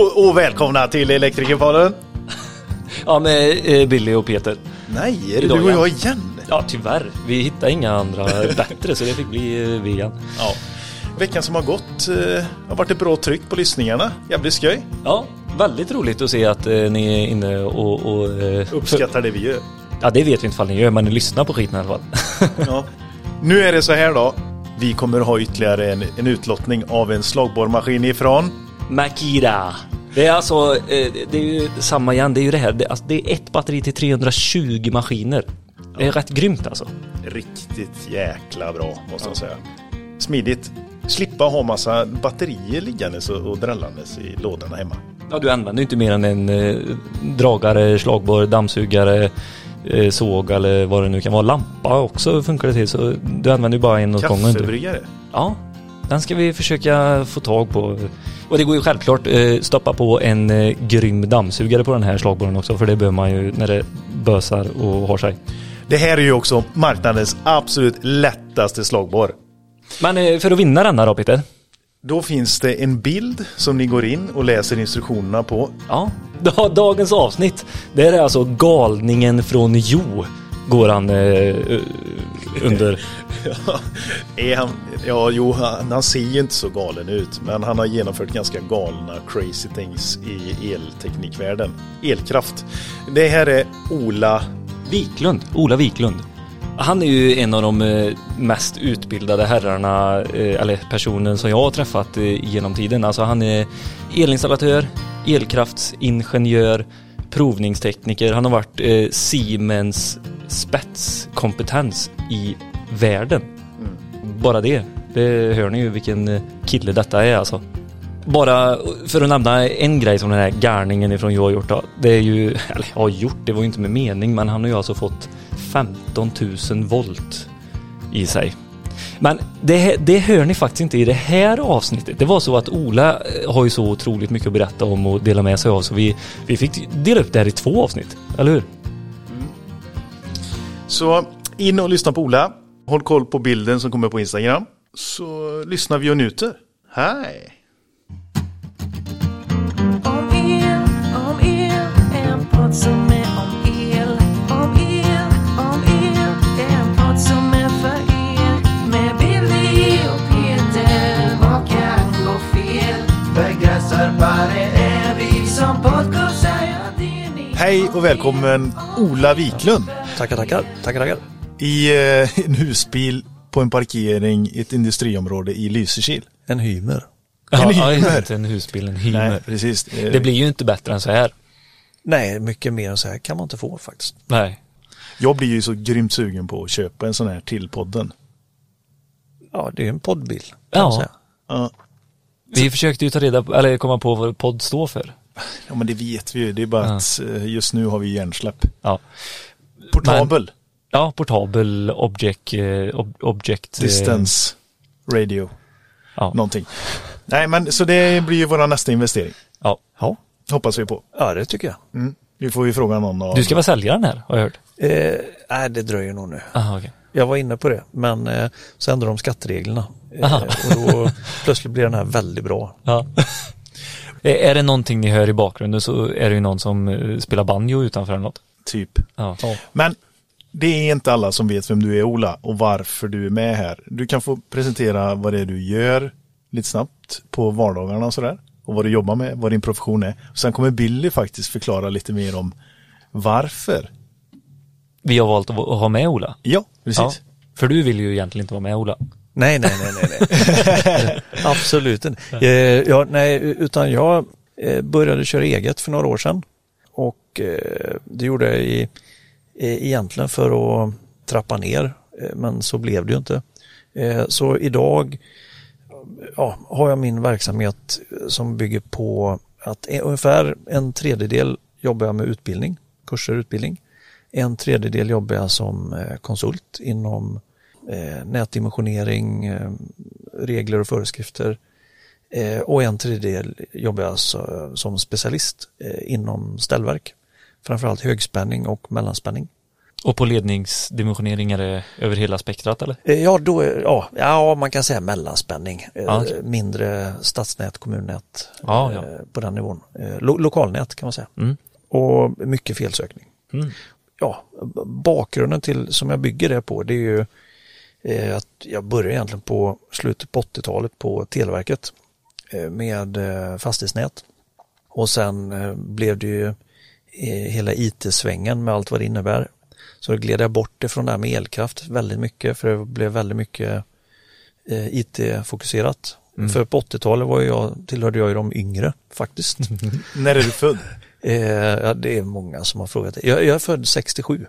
Och, och välkomna till Elektrikerpodden. Ja, med eh, Billy och Peter. Nej, är det Idag du och jag igen? Ja, tyvärr. Vi hittade inga andra bättre så det fick bli eh, vi igen. Ja. Veckan som har gått eh, har varit ett bra tryck på lyssningarna. Jävligt skoj. Ja, väldigt roligt att se att eh, ni är inne och... och eh, Uppskattar det vi gör. Ja, det vet vi inte ifall ni gör, men ni lyssnar på skiten i alla fall. Ja. Nu är det så här då. Vi kommer ha ytterligare en, en utlottning av en slagborrmaskin ifrån. Makida. Det är alltså, eh, det är ju samma igen, det är ju det här. Det, alltså, det är ett batteri till 320 maskiner. Det är rätt grymt alltså. Riktigt jäkla bra måste jag säga. Smidigt. Slippa ha massa batterier liggandes och, drällandes i lådorna hemma. Ja, du använder ju inte mer än en eh, dragare, slagborr, dammsugare, eh, såg eller vad det nu kan vara. Lampa också funkar det till så du använder ju bara en åt gången. Kaffebryggare. Ja, den ska vi försöka få tag på. Och det går ju självklart eh, stoppa på en eh, grym dammsugare på den här slagborren också för det behöver man ju när det bösar och har sig. Det här är ju också marknadens absolut lättaste slagborr. Men eh, för att vinna denna då Peter? Då finns det en bild som ni går in och läser instruktionerna på. Ja, da- dagens avsnitt. Det är alltså galningen från Jo. Går han eh, under. Är han, ja, jo, han, han ser ju inte så galen ut, men han har genomfört ganska galna crazy things i elteknikvärlden. Elkraft. Det här är Ola. Wiklund, Ola Wiklund. Han är ju en av de eh, mest utbildade herrarna, eh, eller personen som jag har träffat eh, genom tiden. Alltså han är elinstallatör, elkraftsingenjör, provningstekniker. Han har varit eh, Siemens spetskompetens i världen. Bara det. Det hör ni ju vilken eh, kille detta är alltså. Bara för att nämna en grej som den här garningen ifrån jag har gjort då. Det är ju, eller har gjort, det var ju inte med mening men han har ju alltså fått 15 000 volt i sig. Men det, det hör ni faktiskt inte i det här avsnittet. Det var så att Ola eh, har ju så otroligt mycket att berätta om och dela med sig av så vi, vi fick dela upp det här i två avsnitt, eller hur? Mm. Så in och lyssna på Ola. Håll koll på bilden som kommer på Instagram. Så lyssnar vi och njuter. Hej! Hej och välkommen Ola Wiklund. Tackar, tackar. Tackar, tackar. I eh, en husbil på en parkering i ett industriområde i Lysekil. En hymer. En ja, hymer. inte en husbil, en hymer. Nej, precis. Eh, Det blir ju inte bättre än så här. Nej, mycket mer än så här kan man inte få faktiskt. Nej. Jag blir ju så grymt sugen på att köpa en sån här till podden. Ja, det är en poddbil. Kan Ja. man säga. Ja, Vi försökte ju ta reda på, eller komma på vad podd står för. Ja men det vet vi ju. Det är bara Ja. att eh, just nu har vi hjärnsläpp. Ja. Portabel. Ja, portabel object, eh, ob, object eh, Distance. Radio. Ja. Någonting. Nej men så det blir ju vår nästa investering. ja. Ja. Hoppas vi på. ja, det tycker jag. Mm. Vi får ju fråga någon av... Du ska väl sälja den här, har jag hört? Eh, nej, det dröjer nog nu. Aha, okej. Jag var inne på det, men eh, så ändrade de skattereglerna. Eh, och då plötsligt blir den här väldigt bra. Ja. Är det någonting ni hör i bakgrunden så är det ju någon som eh, spelar banjo utanför eller något. Typ. Ja. Men det är inte alla som vet vem du är Ola och varför du är med här. Du kan få presentera vad det är du gör lite snabbt på vardagarna och sådär. Och vad du jobbar med, vad din profession är. Sen kommer Billy faktiskt förklara lite mer om varför. Vi har valt att att ha med Ola. Ja, precis. Ja. För du vill ju egentligen inte vara med Ola. Nej, nej, nej, nej. nej. Absolut inte. Eh, ja, nej, utan jag eh, började köra eget för några år sedan. Och eh, det gjorde jag i, egentligen för att trappa ner, men så blev det ju inte. Så idag ja, har jag min verksamhet som bygger på att eh, ungefär en tredjedel jobbar jag med utbildning, kurser och utbildning. En tredjedel jobbar jag som konsult inom eh, nätdimensionering, eh, regler och föreskrifter. Eh, och en tredjedel jobbar jag alltså, som specialist eh, inom ställverk. Framförallt högspänning och mellanspänning. Och på ledningsdimensionering är det över hela spektrat eller? Eh, Ja, då ja, ja, man kan säga mellanspänning. Eh, Ja, okej. Mindre stadsnät, kommunnät Ja, ja. eh, på den nivån. Eh, Lo lokalnät kan man säga. Mm. Och mycket felsökning. Mm. Ja, bakgrunden till som jag bygger det på det är ju eh, att jag började egentligen på slutet på 80-talet på Televerket eh, med eh, fastighetsnät. Och sen eh, blev det ju eh, hela IT-svängen med allt vad det innebär. Så då gled jag bort ifrån det här med elkraft väldigt mycket för det blev väldigt mycket eh, IT-fokuserat. För på 80-talet var jag, tillhörde jag ju de yngre faktiskt. När är du född? Eh, ja, det är många som har frågat det. Jag, jag är född 67.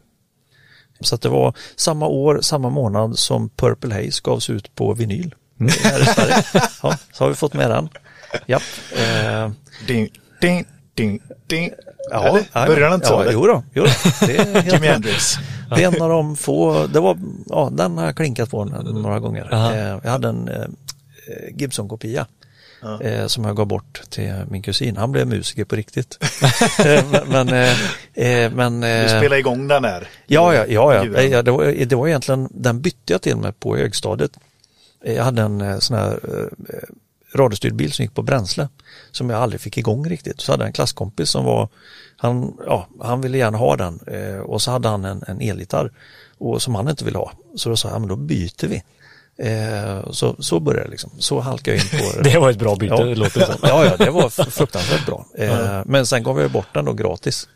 Så att det var samma år, samma månad som Purple Haze gavs ut på vinyl. Här i. Ja, så har vi fått med den. Japp. Eh, Ding, ding, ding, ding. ja, Eller? ja, Börjar den inte så? ja? Jo då, jo då. Det är helt. Hendrix. Det är en av de få, det var, ja den har jag klinkat på några gånger. Eh, jag hade en eh, Gibson-kopia eh, som jag gav bort till min kusin. Han blev musiker på riktigt. Eh, men eh, eh, men Du eh, spelar igång den här. Ja, ja, ja, ja. Gud, ja det, var, det var egentligen, den bytte jag till med på högstadiet. Eh, Jag hade en eh, sån här eh, radiostyrd bil som gick på bränsle som jag aldrig fick igång riktigt. Så hade jag en klasskompis som var, han, ja, han ville gärna ha den eh, och så hade han en, en elgitarr och som han inte ville ha. Så då sa jag, ja, men då byter vi. Eh, så, så började det liksom. Så halkade jag in på Det var ett bra byte, Ja. låter det som. Ja, ja, det var fruktansvärt bra. Eh, men sen gav jag bort den då gratis.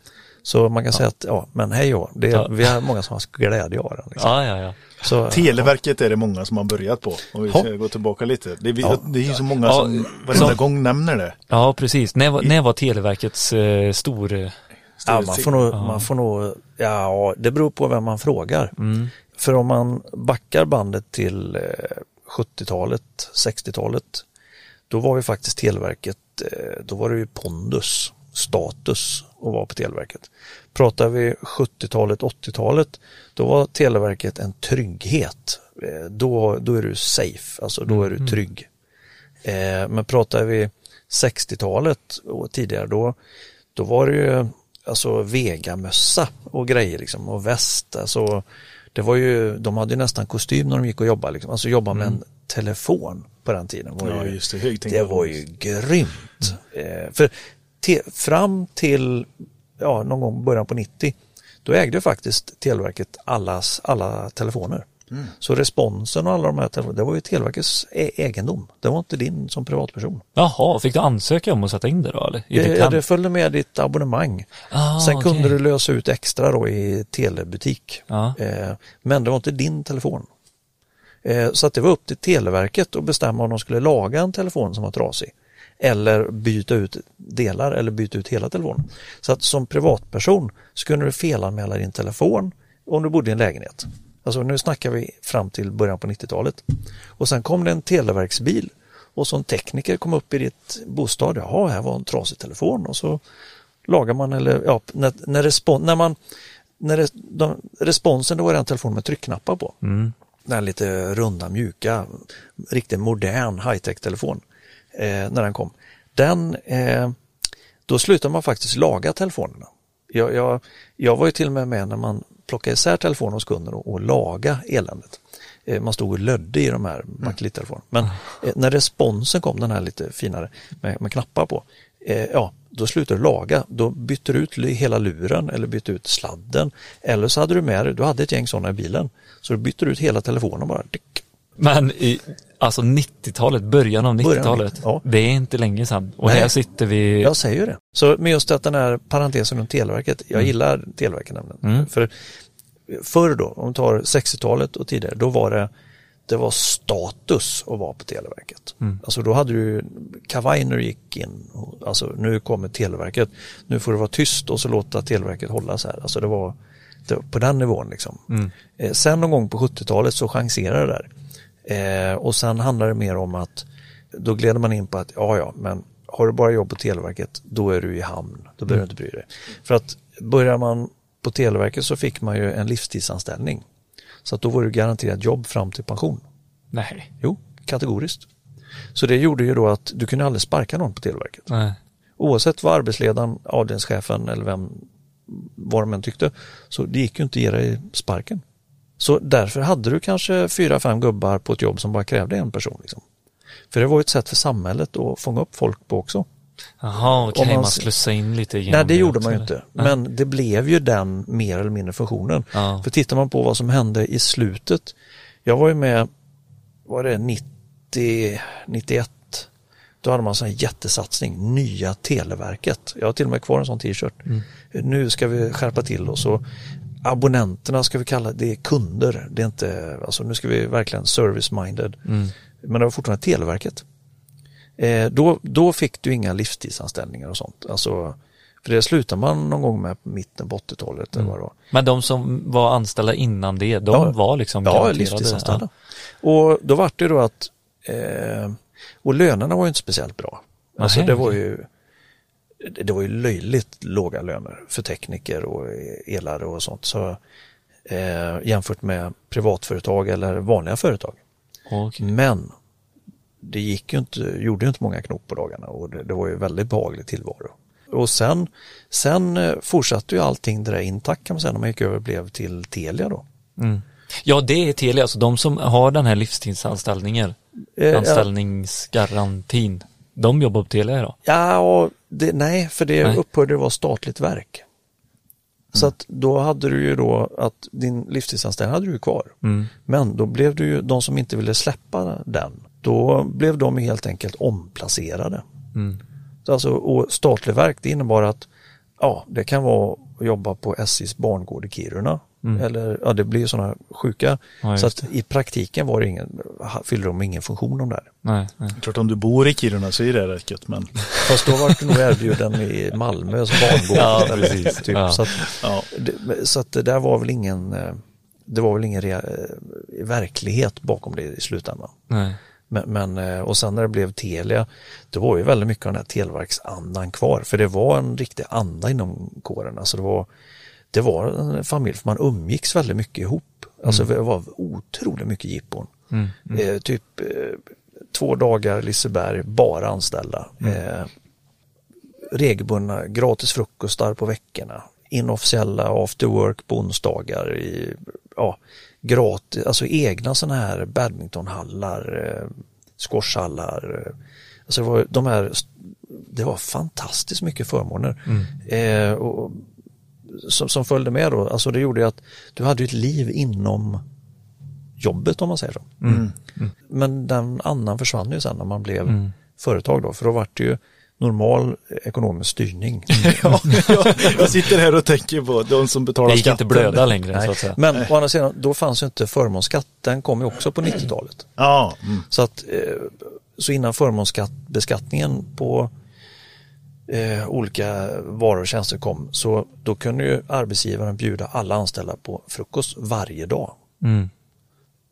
Så man kan säga att, ja, men hej och det, Ja. vi har många som har glädje av den. Liksom. Ja, ja, ja. Så, Televerket är det många som har börjat på. Om vi ska Ja. gå tillbaka lite. Det är, Ja. det är ju så många Ja, som varenda så- gång nämner det. Ja, precis. När, var- när var Televerkets eh, stor... eh, ja, man får nog, man får nog, ja, det beror på vem man frågar. Mm. För om man backar bandet till eh, 70-talet, 60-talet, då var ju faktiskt Televerket, eh, då var det ju pondus, status att vara på Televerket. Pratar vi 70-talet, 80-talet, då var Televerket en trygghet. Eh, Då, då är du safe, alltså då är du trygg. Eh, Men pratar vi 60-talet och tidigare då, då var det ju alltså vegamössa och grejer liksom och väst. Alltså, det var ju, de hade ju nästan kostym när de gick och jobbade. Liksom. Alltså jobba med en telefon på den tiden. Var Ja, ju, just det. Högtänkande. det var ju grymt. Eh, för te, fram till ja, någon gång början på 90 då ägde faktiskt Televerket allas, alla telefoner. Så responsen och alla de här det var ju Televerkets e- egendom. Det var inte din som privatperson. Jaha, fick du ansöka om att sätta in det då eller? I Det, det följde med ditt abonnemang. Ah, Sen okej. kunde du lösa ut extra då i telebutik. Ja. Eh, men det var inte din telefon. Eh, så att det var upp till Televerket att bestämma om de skulle laga en telefon som var trasig. Eller byta ut delar eller byta ut hela telefonen. Så att som privatperson så kunde du felanmäla din telefon om du bodde i en lägenhet. Alltså nu snackar vi fram till början på 90-talet. Och sen kom det en televerksbil och som tekniker kom upp i ditt bostad. Jaha, här var en trasig telefon och så lagar man eller ja, när, när, respon, när man när res, de, responsen då var det en telefon med tryckknappar på. Mm. Den lite runda, mjuka, riktigt modern high-tech telefon eh, när den kom. Den, eh, då slutade man faktiskt laga telefonerna. Jag, jag, jag var ju till och med med när man plockade isär telefonen hos kunden och, och laga eländet. Eh, man stod och lödde i de här bakelittelefonerna. Men eh, när responsen kom, den här lite finare med, med knappar på, eh, ja, då slutade du laga. Då bytte du ut hela luren eller bytte ut sladden. Eller så hade du med dig, du hade ett gäng sådana i bilen. Så du bytte ut hela telefonen bara. Men i, alltså 90-talet, början av Början av 90-talet, 90, ja. det är inte länge sedan. Och Nej. här sitter vi, Jag säger ju det. Så med just att den här parentesen runt Televerket, jag gillar Televerket nämligen. Mm. För förr då, om vi tar 60-talet och tidigare, då var det det var status att vara på Televerket. Mm. Alltså då hade du kavaj när du gick in. Alltså nu kommer Televerket. Nu får det vara tyst och så låta Televerket hålla så här. Alltså det var, det var på den nivån liksom. Mm. Eh, sen någon gång på 70-talet så chanserade det där. Eh, och sen handlar det mer om att då gled man in på att ja, ja, men har du bara jobb på Televerket, då är du i hamn. Då behöver du inte bry dig. För att börjar man på Televerket så fick man ju en livstidsanställning. Så att då var du garanterat jobb fram till pension. nej, Jo, kategoriskt. Så det gjorde ju då att du kunde aldrig sparka någon på Televerket. nej. Oavsett vad arbetsledaren, avdelningschefen eller vem vad de än tyckte. Så det gick ju inte att ge dig sparken. Så därför hade du kanske fyra, fem gubbar på ett jobb som bara krävde en person. Liksom. För det var ju ett sätt för samhället att fånga upp folk på också. Jaha, okej, Om man man s- slussar in lite genom Nej, det gjorde också, man ju inte. Nej. Men det blev ju den mer eller mindre funktionen. Ja. För tittar man på vad som hände i slutet. Jag var ju med, var det 90, 91? Då hade man en jättesatsning, nya Televerket. Jag har till och med kvar en sån t-shirt. Nu ska vi skärpa till oss och abonnenterna ska vi kalla det är kunder. Det är inte, alltså nu ska vi verkligen service-minded. Mm. Men det var fortfarande Televerket. Eh, då, då fick du inga livstidsanställningar och sånt. Alltså, för det slutade man någon gång med mitten på 80-talet. Eller vad det var. Men de som var anställda innan det, de Ja. var liksom Ja, livstidsanställda. Och då var det då att, eh, och lönerna var ju inte speciellt bra. Alltså Nähä, det var ju det var ju löjligt låga löner för tekniker och elare och sånt. Så, eh, jämfört med privatföretag eller vanliga företag. Okej. Men det gick ju inte, gjorde ju inte många knop på dagarna och det, det var ju väldigt behaglig tillvaro. Och sen, sen eh, fortsatte ju allting det där intakt kan man säga när man gick över och blev till Telia då. Mm. Ja, det är Telia, alltså de som har den här livstidsanställningen, Eh, anställningsgarantin, de jobbar på Telia idag. Ja, och det, nej, för det Nej. upphörde att vara statligt verk. Så att då hade du ju då att din livstidsanställning hade du ju kvar. Mm. Men då blev du ju, de som inte ville släppa den, då blev de helt enkelt omplacerade. Mm. Så Alltså, och statlig verk, det innebar att ja, det kan vara att jobba på SJs barngård i Kiruna. Eller ja, det blir ju sådana sjuka. Mm. Ja, så att i praktiken var det ingen, fyllde de ingen funktion de där. Nej, nej. Klart om du bor i Kiruna så är det rätt gött men Fast då var du nog erbjuden i Malmö som barngård. Ja, eller, precis. Typ. Ja. Så, att, ja. det, så att det där var väl ingen, eh, det var väl ingen rea, eh, verklighet bakom det i slutändan. nej. Men, men, eh, och sen när det blev Telia, det var ju väldigt mycket av den här televerksandan kvar. För det var en riktig anda inom kåren. Alltså det var, det var en familj, för man umgicks väldigt mycket ihop. Alltså det var otroligt mycket jippon. Mm. Eh, typ eh, två dagar Liseberg, bara anställda. Eh, regelbundna gratis frukostar på veckorna. Inofficiella after work på onsdagar. I, ja, gratis, alltså egna sådana här badmintonhallar, eh, squashhallar. Alltså det var, de här, det var fantastiskt mycket förmåner. Eh, och, som, som följde med då, alltså det gjorde ju att du hade ett liv inom jobbet om man säger så. Men den annan försvann ju sen när man blev företag då, för då var det ju normal ekonomisk styrning. ja, jag, jag sitter här och tänker på de som betalar Det gick skatten. inte blöda längre så Nej. att säga. Men å andra sidan, då fanns ju inte förmånsskatt, den kom ju också på 90-talet. Ja, mm. Så att eh, så innan förmånsbeskattningen på eh, olika varor och tjänster kom så då kunde ju arbetsgivaren bjuda alla anställda på frukost varje dag. Mm.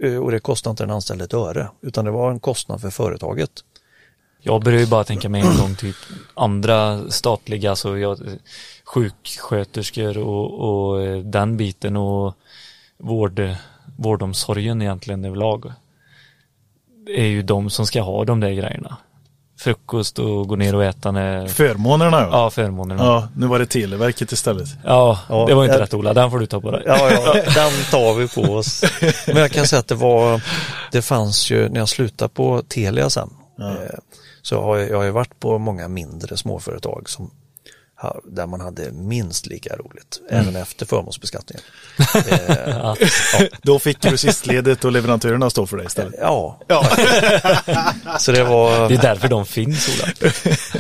Eh, Och det kostade inte den anställde ett öre utan det var en kostnad för företaget. Jag börjar ju bara tänka mig en gång typ andra statliga, alltså jag, sjuksköterskor och, och eh, den biten och vård, vårdomsorgen egentligen överlag. Det är ju de som ska ha de där grejerna. Frukost och gå ner och äta när, Förmånerna ja. ja förmånerna. Ja, nu var det Televerket istället. Ja, Ja, det var inte jag- rätt Ola, den får du ta på dig. Ja, ja, den tar vi på oss. Men jag kan säga att det var, det fanns ju, när jag slutade på Telia sen, eh, så har jag, jag har ju varit på många mindre småföretag som där man hade minst lika roligt, även efter förmånsbeskattningen. Eh, Ja. Då fick du sistledet och leverantörerna stå för det istället. ja, Ja, så det var, Det är därför de finns Ola.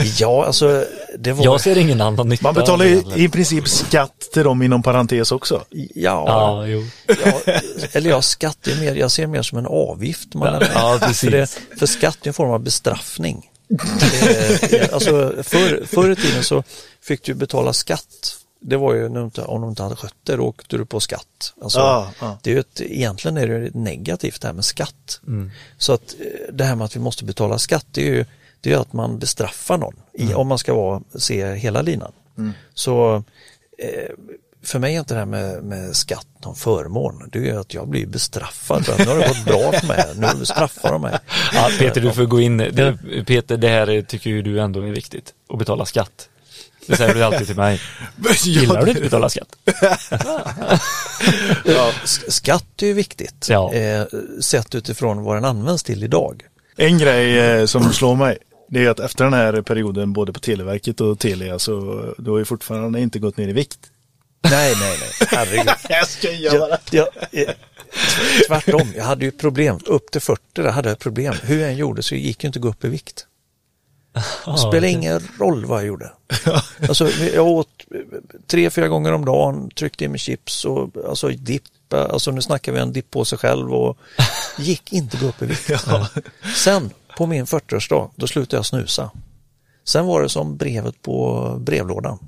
ja alltså, det var, Jag ser ingen annan nytta man betalar ju i princip skatt till dem inom parentes också. ja, Ja, jo. ja, eller ja, skatt är mer, jag ser mer som en avgift. Man Ja, ja, för, precis. det, för skatt är en form av bestraffning. Eh, alltså för, förr i tiden så fick du betala skatt. Det var ju om du inte hade skött det, då åkte du på skatt. Alltså, Ja, ja. Det är ju ett, egentligen är det negativt det här med skatt. Mm. Så att eh, det här med att vi måste betala skatt, det är ju det är att man bestraffar någon, i, om man ska vara, se hela linan. Så eh, för mig är inte det här med, med skatt någon förmån. Det är att jag blir bestraffad för att nu har det gått bra för mig. Nu bestraffar de mig. Ja, Peter, du får gå in. Det, Peter, det här tycker ju du ändå är viktigt. Att betala skatt. Det säger du alltid till mig. Gillar du inte att betala skatt? Ja, skatt är ju viktigt. Ja. Eh, sett utifrån vad den används till idag. En grej eh, som slår mig, det är att efter den här perioden både på Televerket och Telia så du har ju fortfarande inte gått ner i vikt. Nej, nej, nej. Herregud. Jag skojar Jag, jag, eh, tvärtom, jag hade ju problem. Upp till 40 där hade jag problem. Hur jag än gjorde så gick ju inte att gå upp i vikt. Det spelar ingen roll vad jag gjorde. Alltså, jag åt eh, tre, fyra gånger om dagen, tryckte i mig chips och alltså dipp. Alltså nu snackar vi en dipp på sig själv och gick inte att gå upp i vikt. Sen på min 40-årsdag, då slutade jag snusa. Sen var det som brevet på brevlådan.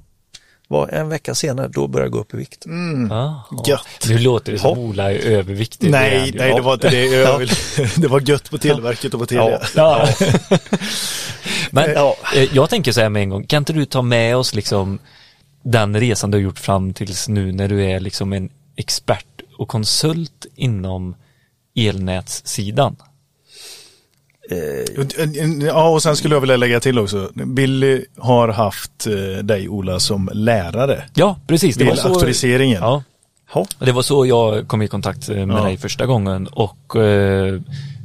Var en vecka senare, då började jag gå upp i vikt. Ah, Gött. Nu låter det som Hopp. Ola är överviktig. Nej, ju. nej det var inte det. Jag vill, det var gött på Televerket och på Telia. Ja. Men Ja. eh, jag tänker så här med en gång, kan inte du ta med oss liksom den resan du har gjort fram tills nu när du är liksom en expert och konsult inom elnätssidan? Ja, och sen skulle jag vilja lägga till också. Billy har haft eh, dig Ola som lärare. Ja, precis. Det var så, auktoriseringen. ja, Ja. det var så jag kom i kontakt eh, med Ja. dig första gången och eh,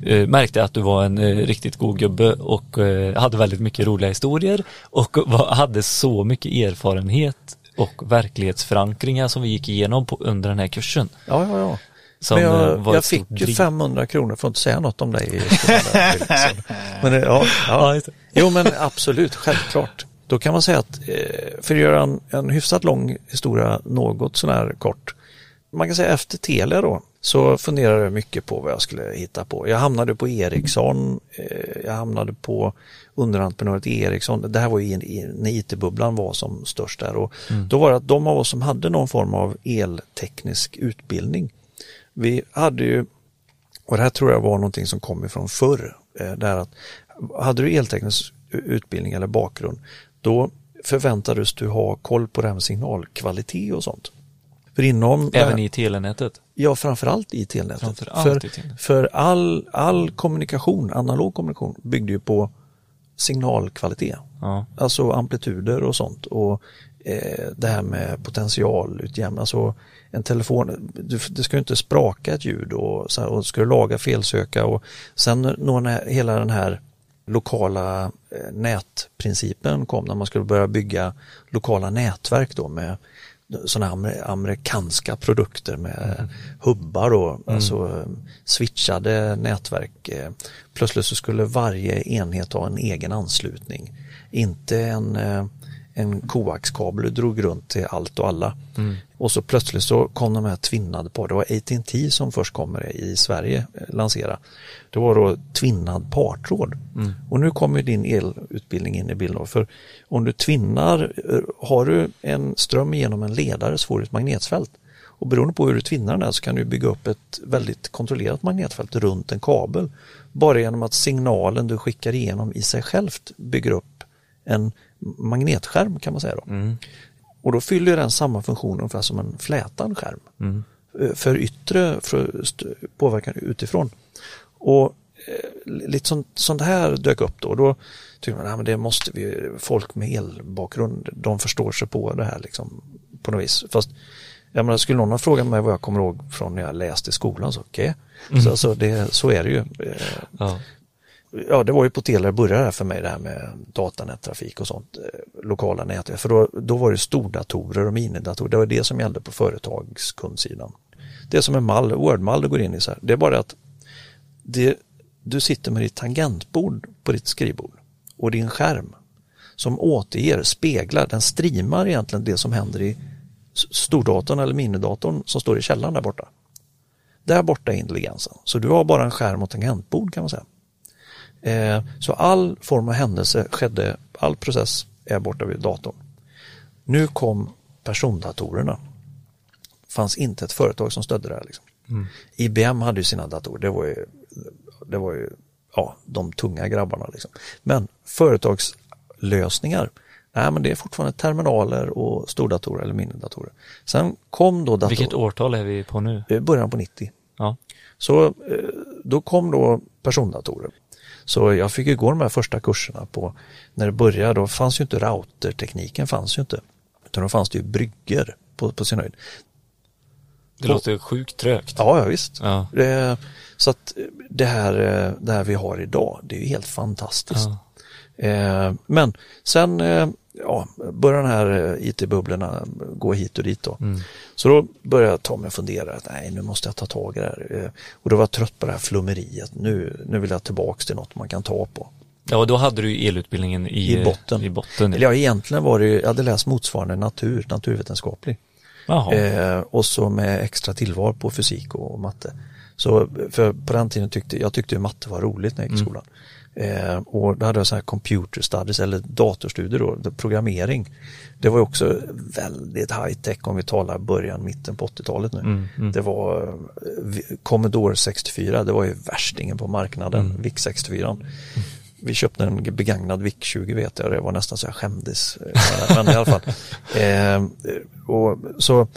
eh, märkte att du var en eh, riktigt god gubbe och eh, hade väldigt mycket roliga historier och var, hade så mycket erfarenhet och verklighetsförankringar som vi gick igenom på, under den här kursen. Ja, ja, ja. Men eh, jag, var jag fick ju driv. 500 kronor för att inte säga något om dig. men det- ja, ja. Jo, men absolut, självklart. Då kan man säga att eh, för att göra en, en hyfsat lång historia något sånär kort. Man kan säga efter Telia då så funderade jag mycket på vad jag skulle hitta på. Jag hamnade på Ericsson, eh, jag hamnade på underentreprenöret Ericsson. Det här var ju när IT-bubblan var som störst där och då var det att de av oss som hade någon form av elteknisk utbildning vi hade ju, och det här tror jag var någonting som kom ifrån förr, eh, där att hade du elteknisk utbildning eller bakgrund, då förväntades du ha koll på det här med signalkvalitet och sånt. För inom, Även i telenätet. ja framförallt i telnätet. Framförallt för i telnätet. för all, all kommunikation, analog kommunikation, byggde ju på signalkvalitet. Ja. Alltså amplituder och sånt och eh, det här med potentialutjämning. Alltså en telefon, du, det ska ju inte spraka ett ljud och, så här, och ska du laga felsöka och sen när hela den här lokala eh, nätprincipen kom när man skulle börja bygga lokala nätverk då med sådana amer, amerikanska produkter med hubbar och alltså eh, switchade nätverk. Eh, Plötsligt så skulle varje enhet ha en egen anslutning. Inte en, en koaxkabel du drog runt till allt och alla. Och så plötsligt så kom de här tvinnade på, det var AT&T som först kommer i Sverige eh, lansera. Det var då tvinnad partråd. Och nu kommer din elutbildning in i bilden. För om du tvinnar, eh, har du en ström genom en ledare så får du ett magnetfält. Och beroende på hur du tvinnar den här så kan du bygga upp ett väldigt kontrollerat magnetfält runt en kabel. Bara genom att signalen du skickar igenom i sig självt bygger upp en magnetskärm kan man säga. Då. Och då fyller den samma funktion ungefär som en flätad skärm. Eh, För yttre för påverkan utifrån. Och eh, lite sånt, sånt här dök upp då. Då tyckte man att det måste vi, folk med elbakgrund, de förstår sig på det här liksom, på något vis. Fast jag menar, skulle någon ha frågat mig vad jag kommer ihåg från när jag läste i skolan så okej. Så, alltså, det, så är det ju. Eh, Ja ja, det var ju på Telia det började för mig det här med datanättrafik och sånt, eh, lokala nät. För då, då var det stordatorer och minidatorer, det var det som gällde på företagskundsidan. Det är som en mall, Word-mall du går in i så här, det är bara att det, du sitter med ditt tangentbord på ditt skrivbord och din skärm som återger, speglar, den streamar egentligen det som händer i stordatorn eller minidatorn som står i källaren där borta. Där borta är intelligensen. Så du har bara en skärm och tangentbord kan man säga. Eh, så all form av händelse skedde, all process är borta vid datorn. Nu kom persondatorerna. fanns inte ett företag som stödde det här. Liksom. IBM hade ju sina datorer, det var ju, det var ju ja, de tunga grabbarna. Liksom. Men företagslösningar, nej men det är fortfarande terminaler och stordatorer eller minidatorer. Sen kom då datorer, Vilket årtal är vi på nu? i början på 90. Ja. Så eh, då kom då persondatorer. Så jag fick ju gå de här första kurserna på, när det började, då fanns ju inte routertekniken fanns ju inte. Utan då fanns det ju brygger på, på sin höjd. Det låter sjukt trögt. Ja, ja visst. Ja. Det, så att det här, eh, det här vi har idag, det är ju helt fantastiskt. Ja. Eh, men sen eh, ja, började den här eh, IT-bubblorna gå hit och dit då. Mm. Så då började jag ta mig och fundera, att nej nu måste jag ta tag i det här. Eh, och då var jag trött på det här flummeriet, nu, nu vill jag tillbaks till något man kan ta på. Ja, då hade du elutbildningen i, I botten. I botten. Eller ja, egentligen var det ju, jag hade läst motsvarande natur, naturvetenskaplig. Eh, och så med extra tillval på fysik och matte. Så för på den tiden tyckte jag tyckte matte var roligt när jag gick i skolan. Eh, och då hade jag så här computer studies eller datorstudier då, programmering. Det var också väldigt high tech om vi talar början, mitten på 80-talet nu. Det var eh, Commodore 64, det var ju värstingen på marknaden, VIC 64. Vi köpte en begagnad VIC 20 vet jag, det var nästan så jag skämdes. eh, Men i alla fall. Eh, och så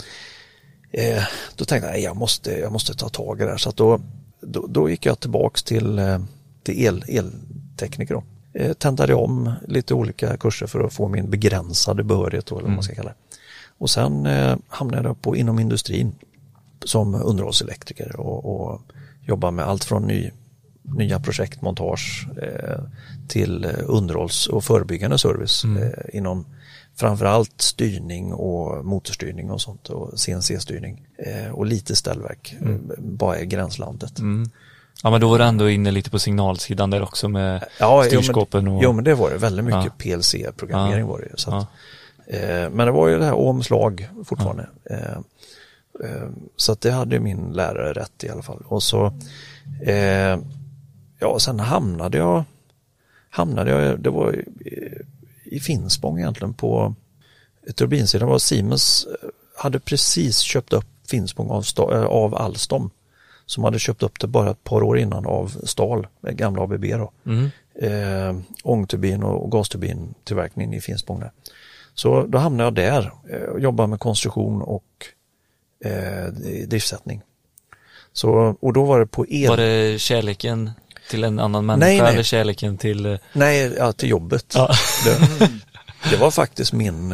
eh, då tänkte jag, jag måste, jag måste ta tag i det här. Så då, då, då gick jag tillbaks till, eh, till el, eltekniker. Då. Eh, tentade om lite olika kurser för att få min begränsade behörighet, då, eller vad man ska kalla det. Och sen eh, hamnade jag på, inom industrin som underhållselektriker och, och jobbar med allt från ny, nya projektmontage eh, till underhålls och förebyggande service eh, inom framförallt styrning och motorstyrning och sånt och CNC-styrning eh, och lite ställverk, eh, bara i gränslandet. Mm. Ja, men då var du ändå inne lite på signalsidan där också med Ja, styrskåpen och... jo, men det var det. Väldigt mycket Ja. PLC-programmering Ja. var det ju. Så att, eh, men det var ju det här omslag fortfarande. Eh, eh, så att det hade min lärare rätt i alla fall. Och så, eh, ja, sen hamnade jag, hamnade jag, det var i, i Finspång egentligen på turbinsidan. Var Siemens eh, hade precis köpt upp Finspång av, eh, av Alstom som hade köpt upp det bara ett par år innan av Stal, eh, gamla ABB då. Mm. Eh, ångturbin och, gasturbintillverkningen i Finspång där. Så då hamnade jag där eh, och jobbade med konstruktion och eh, driftsättning. Så, och då var det på el... Var det kärleken till en annan människa Nej, nej. eller kärleken till... eh, Nej, ja, till jobbet. Ja. Det, det var faktiskt min,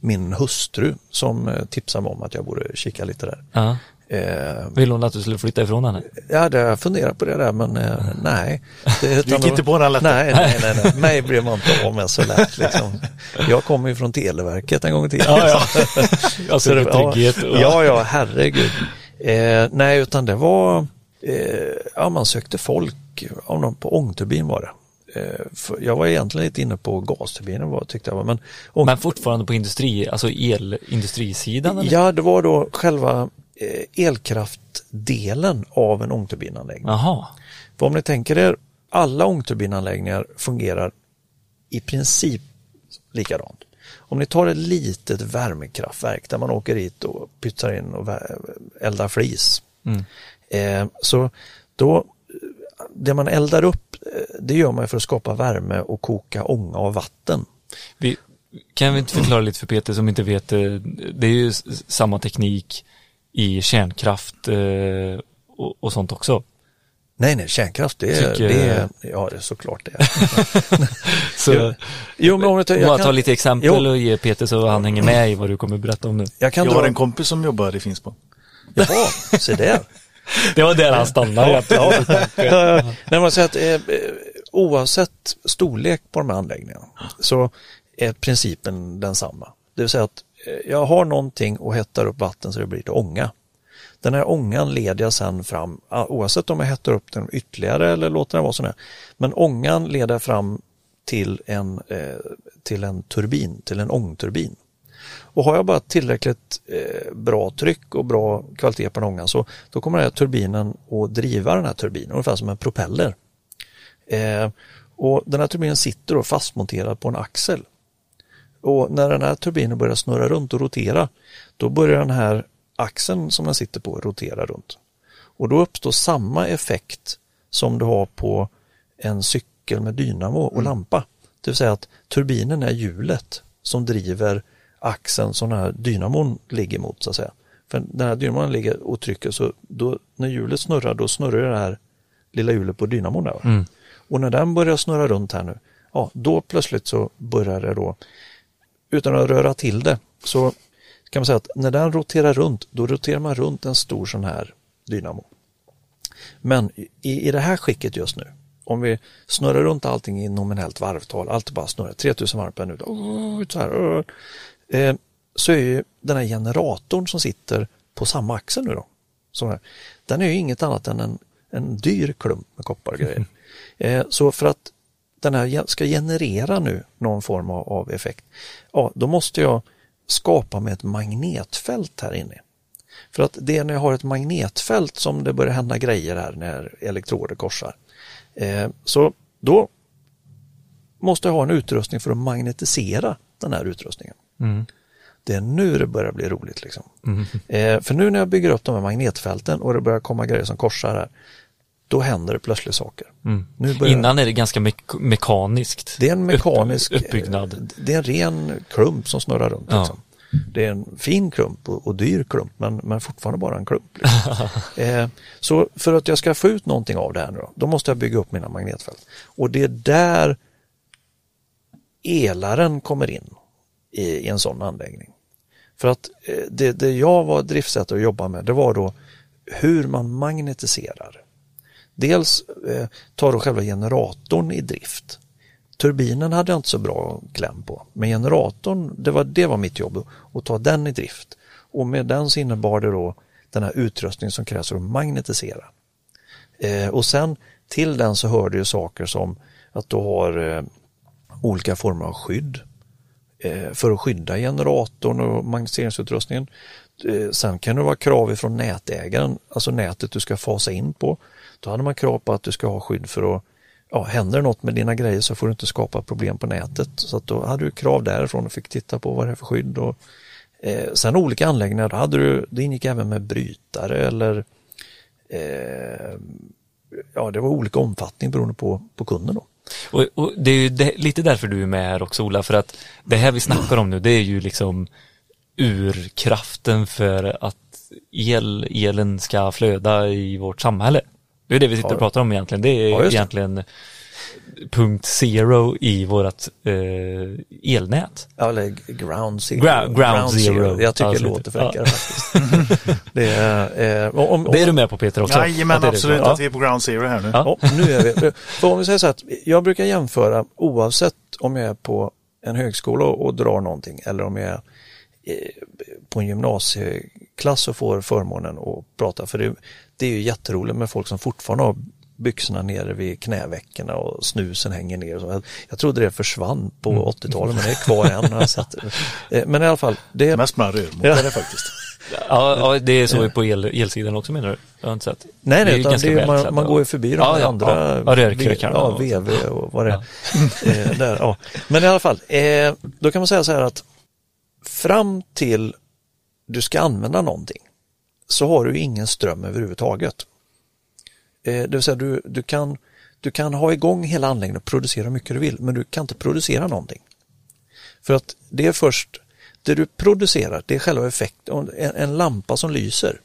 min hustru som tipsade mig om att jag borde kika lite där. Ja. Eh, Vill hon att du skulle flytta ifrån henne? jag hade funderat på det där men eh, nej. Det, utan gick inte på den lätt. Nej, nej, nej, nej. Mig blir man inte av med så lätt liksom. Jag kommer ju från Televerket en gång i tiden. Ja, ja. Alltså Så det- trygghet. och- Ja, ja, herregud. Eh, nej, utan det var, eh, ja man sökte folk, på ångturbin var det. Eh, jag var egentligen lite inne på gasturbinen var, tyckte jag var, men, ång- Men fortfarande på industri, alltså elindustrisidan eller? ja, det var då själva elkraftdelen av en ångturbinanläggning. Jaha. För om ni tänker er, alla ångturbinanläggningar fungerar i princip likadant. Om ni tar ett litet värmekraftverk där man åker hit och pytsar in och eldar flis. Mm. Eh, så då, det man eldar upp, eh, det gör man för att skapa värme och koka ånga och vatten. Vi, kan vi inte förklara lite för Peter som inte vet, eh, det är ju samma teknik i kärnkraft eh, och, och sånt också. Nej, nej, kärnkraft, det är, Tycker- det är ja det är såklart det är. Så Jo, men om vi tar, bara jag ta kan, lite exempel Jo. och ge Peter så han hänger med i vad du kommer berätta om nu. jag kan Jag har dra en kompis som jobbar i Finspång. Jaha, se där. Det var där han stannade. Ja, ja. Nej, man säger att eh, oavsett storlek på de här anläggningarna så är principen densamma. Det vill säga att Eh, jag har någonting och hettar upp vatten så det blir lite ånga. Den här ångan leder jag sen fram, oavsett om jag hettar upp den ytterligare eller låter den vara sån här. Men ångan leder fram till en, eh, till en turbin, till en ångturbin. Och har jag bara tillräckligt eh, bra tryck och bra kvalitet på den ångan så då kommer den här turbinen att driva den här turbinen ungefär som en propeller. Eh, och den här turbinen sitter då fastmonterad på en axel. Och när den här turbinen börjar snurra runt och rotera då börjar den här axeln som den sitter på rotera runt. Och då uppstår samma effekt som du har på en cykel med dynamo och lampa. Det vill säga att turbinen är hjulet som driver axeln som den här dynamon ligger mot så att säga. För den här dynamon ligger och trycker så då, när hjulet snurrar då snurrar det här lilla hjulet på dynamon där. Mm. Och när den börjar snurra runt här nu, ja då plötsligt så börjar det då, utan att röra till det, så kan man säga att när den roterar runt, då roterar man runt en stor sån här dynamo. Men i, i det här skicket just nu, om vi snurrar runt allting i nominellt varvtal, allt bara snurrar 3000 varv per minut, oh, så, här, eh, så är ju den här generatorn som sitter på samma axel nu då, så här, den är ju inget annat än en, en dyr klump med koppargrejer. Eh, så för att den här ska generera nu någon form av, effekt, ja då måste jag skapa med ett magnetfält här inne. För att det är när jag har ett magnetfält som det börjar hända grejer här när elektroder korsar. Eh, så då måste jag ha en utrustning för att magnetisera den här utrustningen. Mm. Det är nu det börjar bli roligt. Liksom. Mm. Eh, för nu när jag bygger upp de här magnetfälten och det börjar komma grejer som korsar här, då händer det plötsligt saker. Mm. Innan är det ganska mek- mekaniskt. det är en mekanisk Upp, uppbyggnad. eh, Det är en ren klump som snurrar runt. Ja. Liksom. Det är en fin klump och, och dyr klump men, men fortfarande bara en klump. Liksom. eh, så för att jag ska få ut någonting av det här nu då, då måste jag bygga upp mina magnetfält. Och det är där elaren kommer in i, i en sån anläggning. För att eh, det, det jag var driftsättare att jobba med det var då hur man magnetiserar. Dels eh, tar då själva generatorn i drift. Turbinen hade jag inte så bra kläm på, men generatorn, det var, det var mitt jobb att ta den i drift. Och med den så innebar det då den här utrustningen som krävs för att magnetisera. Eh, och sen till den så hörde ju saker som att du har eh, olika former av skydd eh, för att skydda generatorn och magnetiseringsutrustningen. Eh, sen kan det vara krav ifrån nätägaren, alltså nätet du ska fasa in på. Då hade man krav på att du ska ha skydd för att ja, händer det något med dina grejer så får du inte skapa problem på nätet. Så att då hade du krav därifrån och fick titta på vad det är för skydd. Och, eh, sen olika anläggningar, då hade du, det ingick även med brytare eller eh, ja, det var olika omfattning beroende på, på kunden. Då. Och, och det är ju det, lite därför du är med här också Ola, för att det här vi snackar om nu, det är ju liksom urkraften för att el, elen ska flöda i vårt samhälle. Det är det vi sitter och Ja. pratar om egentligen. Det är Ja, det. egentligen punkt zero i vårt eh, elnät. Ja, eller ground zero. Gra- ground zero. Jag tycker Alltså, det låter ja. fräckare faktiskt. det är, eh, om, om, Det är du med på Peter också? Jajamän, Att det är det. absolut Ja. att vi är på ground zero här nu. Ja. Ja, nu är vi. För om vi säger så att jag brukar jämföra oavsett om jag är på en högskola och, och drar någonting eller om jag är eh, på en gymnasieklass och får förmånen att prata. För det, det är ju jätteroligt med folk som fortfarande har byxorna nere vid knävecken och snusen hänger ner. Och så. Jag, jag trodde det försvann på 80-talet men det är kvar än. Har jag sett. Eh, Men i alla fall, det, Mest bland rörmokare faktiskt. Ja, ja, det är så på el, elsidan också menar du? Jag har inte sett. Nej, Det är nej, ju utan är, man, man går ju förbi de Ja, ja, andra. ja. Ja, rörkrukarna Ja. VV och vad det är. Eh, där, ja. Men i alla fall, eh, då kan man säga så här att fram till du ska använda någonting så har du ingen ström överhuvudtaget. Eh, det vill säga du, du, kan, du kan ha igång hela anläggningen och producera hur mycket du vill men du kan inte producera någonting. För att det är först, det du producerar, det är själva effekten, en, en lampa som lyser.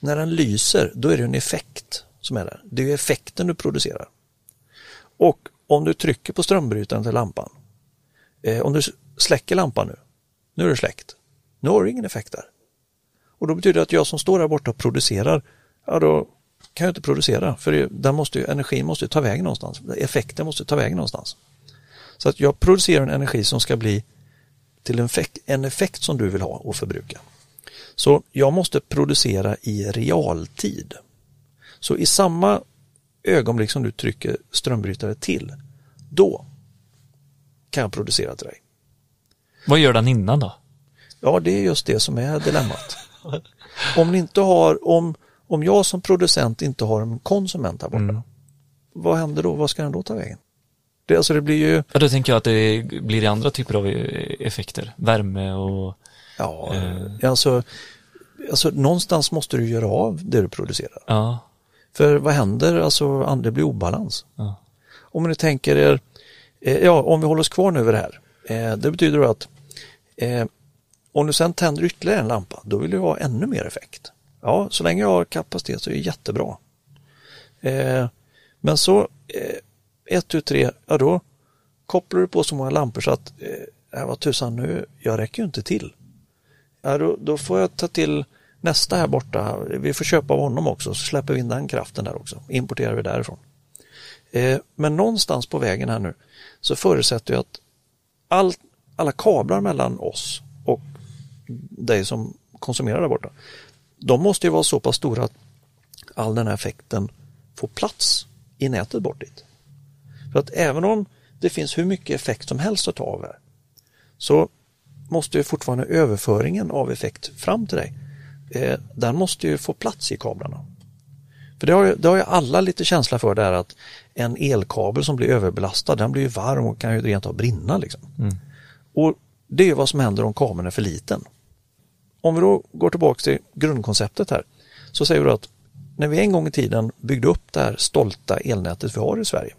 När den lyser, då är det en effekt som är där. Det är effekten du producerar. Och om du trycker på strömbrytaren till lampan, eh, om du släcker lampan nu, nu är det släckt, nu har du ingen effekt där. Och då betyder det att jag som står där borta och producerar, ja då kan jag inte producera för den måste ju, energin måste ta vägen någonstans. Effekten måste ta vägen någonstans. Så att jag producerar en energi som ska bli till en effekt, en effekt som du vill ha och förbruka. Så jag måste producera i realtid. Så i samma ögonblick som du trycker strömbrytare till, då kan jag producera till dig. Vad gör den innan då? Ja, det är just det som är dilemmat. Om, ni inte har, om, om jag som producent inte har en konsument här borta, Mm. vad händer då? Vad ska den då ta vägen? Det, alltså det blir ju, Ja, då tänker jag att det blir andra typer av effekter. Värme och... ja, Eh. alltså, alltså någonstans måste du göra av det du producerar. Ja. För vad händer? Alltså, det blir obalans. ja. Om ni tänker er, eh, ja, om vi håller oss kvar nu vid det här. Eh, det betyder då att eh, om du sen tänder ytterligare en lampa, då vill du ha ännu mer effekt. Ja, så länge jag har kapacitet så är det jättebra. Eh, men så, eh, ett, tu, tre, ja då kopplar du på så många lampor så att, eh, äh, vad tusan nu, jag räcker ju inte till. Ja, då, då får jag ta till nästa här borta, vi får köpa av honom också, så släpper vi in den kraften där också, importerar vi därifrån. Eh, men någonstans på vägen här nu så förutsätter jag att all, alla kablar mellan oss och dig som konsumerar där borta, de måste ju vara så pass stora att all den här effekten får plats i nätet bort dit. För att även om det finns hur mycket effekt som helst att ta av här så måste ju fortfarande överföringen av effekt fram till dig, eh, den måste ju få plats i kablarna. För det har, ju, det har ju alla lite känsla för det här att en elkabel som blir överbelastad, den blir ju varm och kan ju rent av brinna. Liksom. Och det är vad som händer om kabeln är för liten. Om vi då går tillbaka till grundkonceptet här, så säger vi att när vi en gång i tiden byggde upp det här stolta elnätet vi har i Sverige,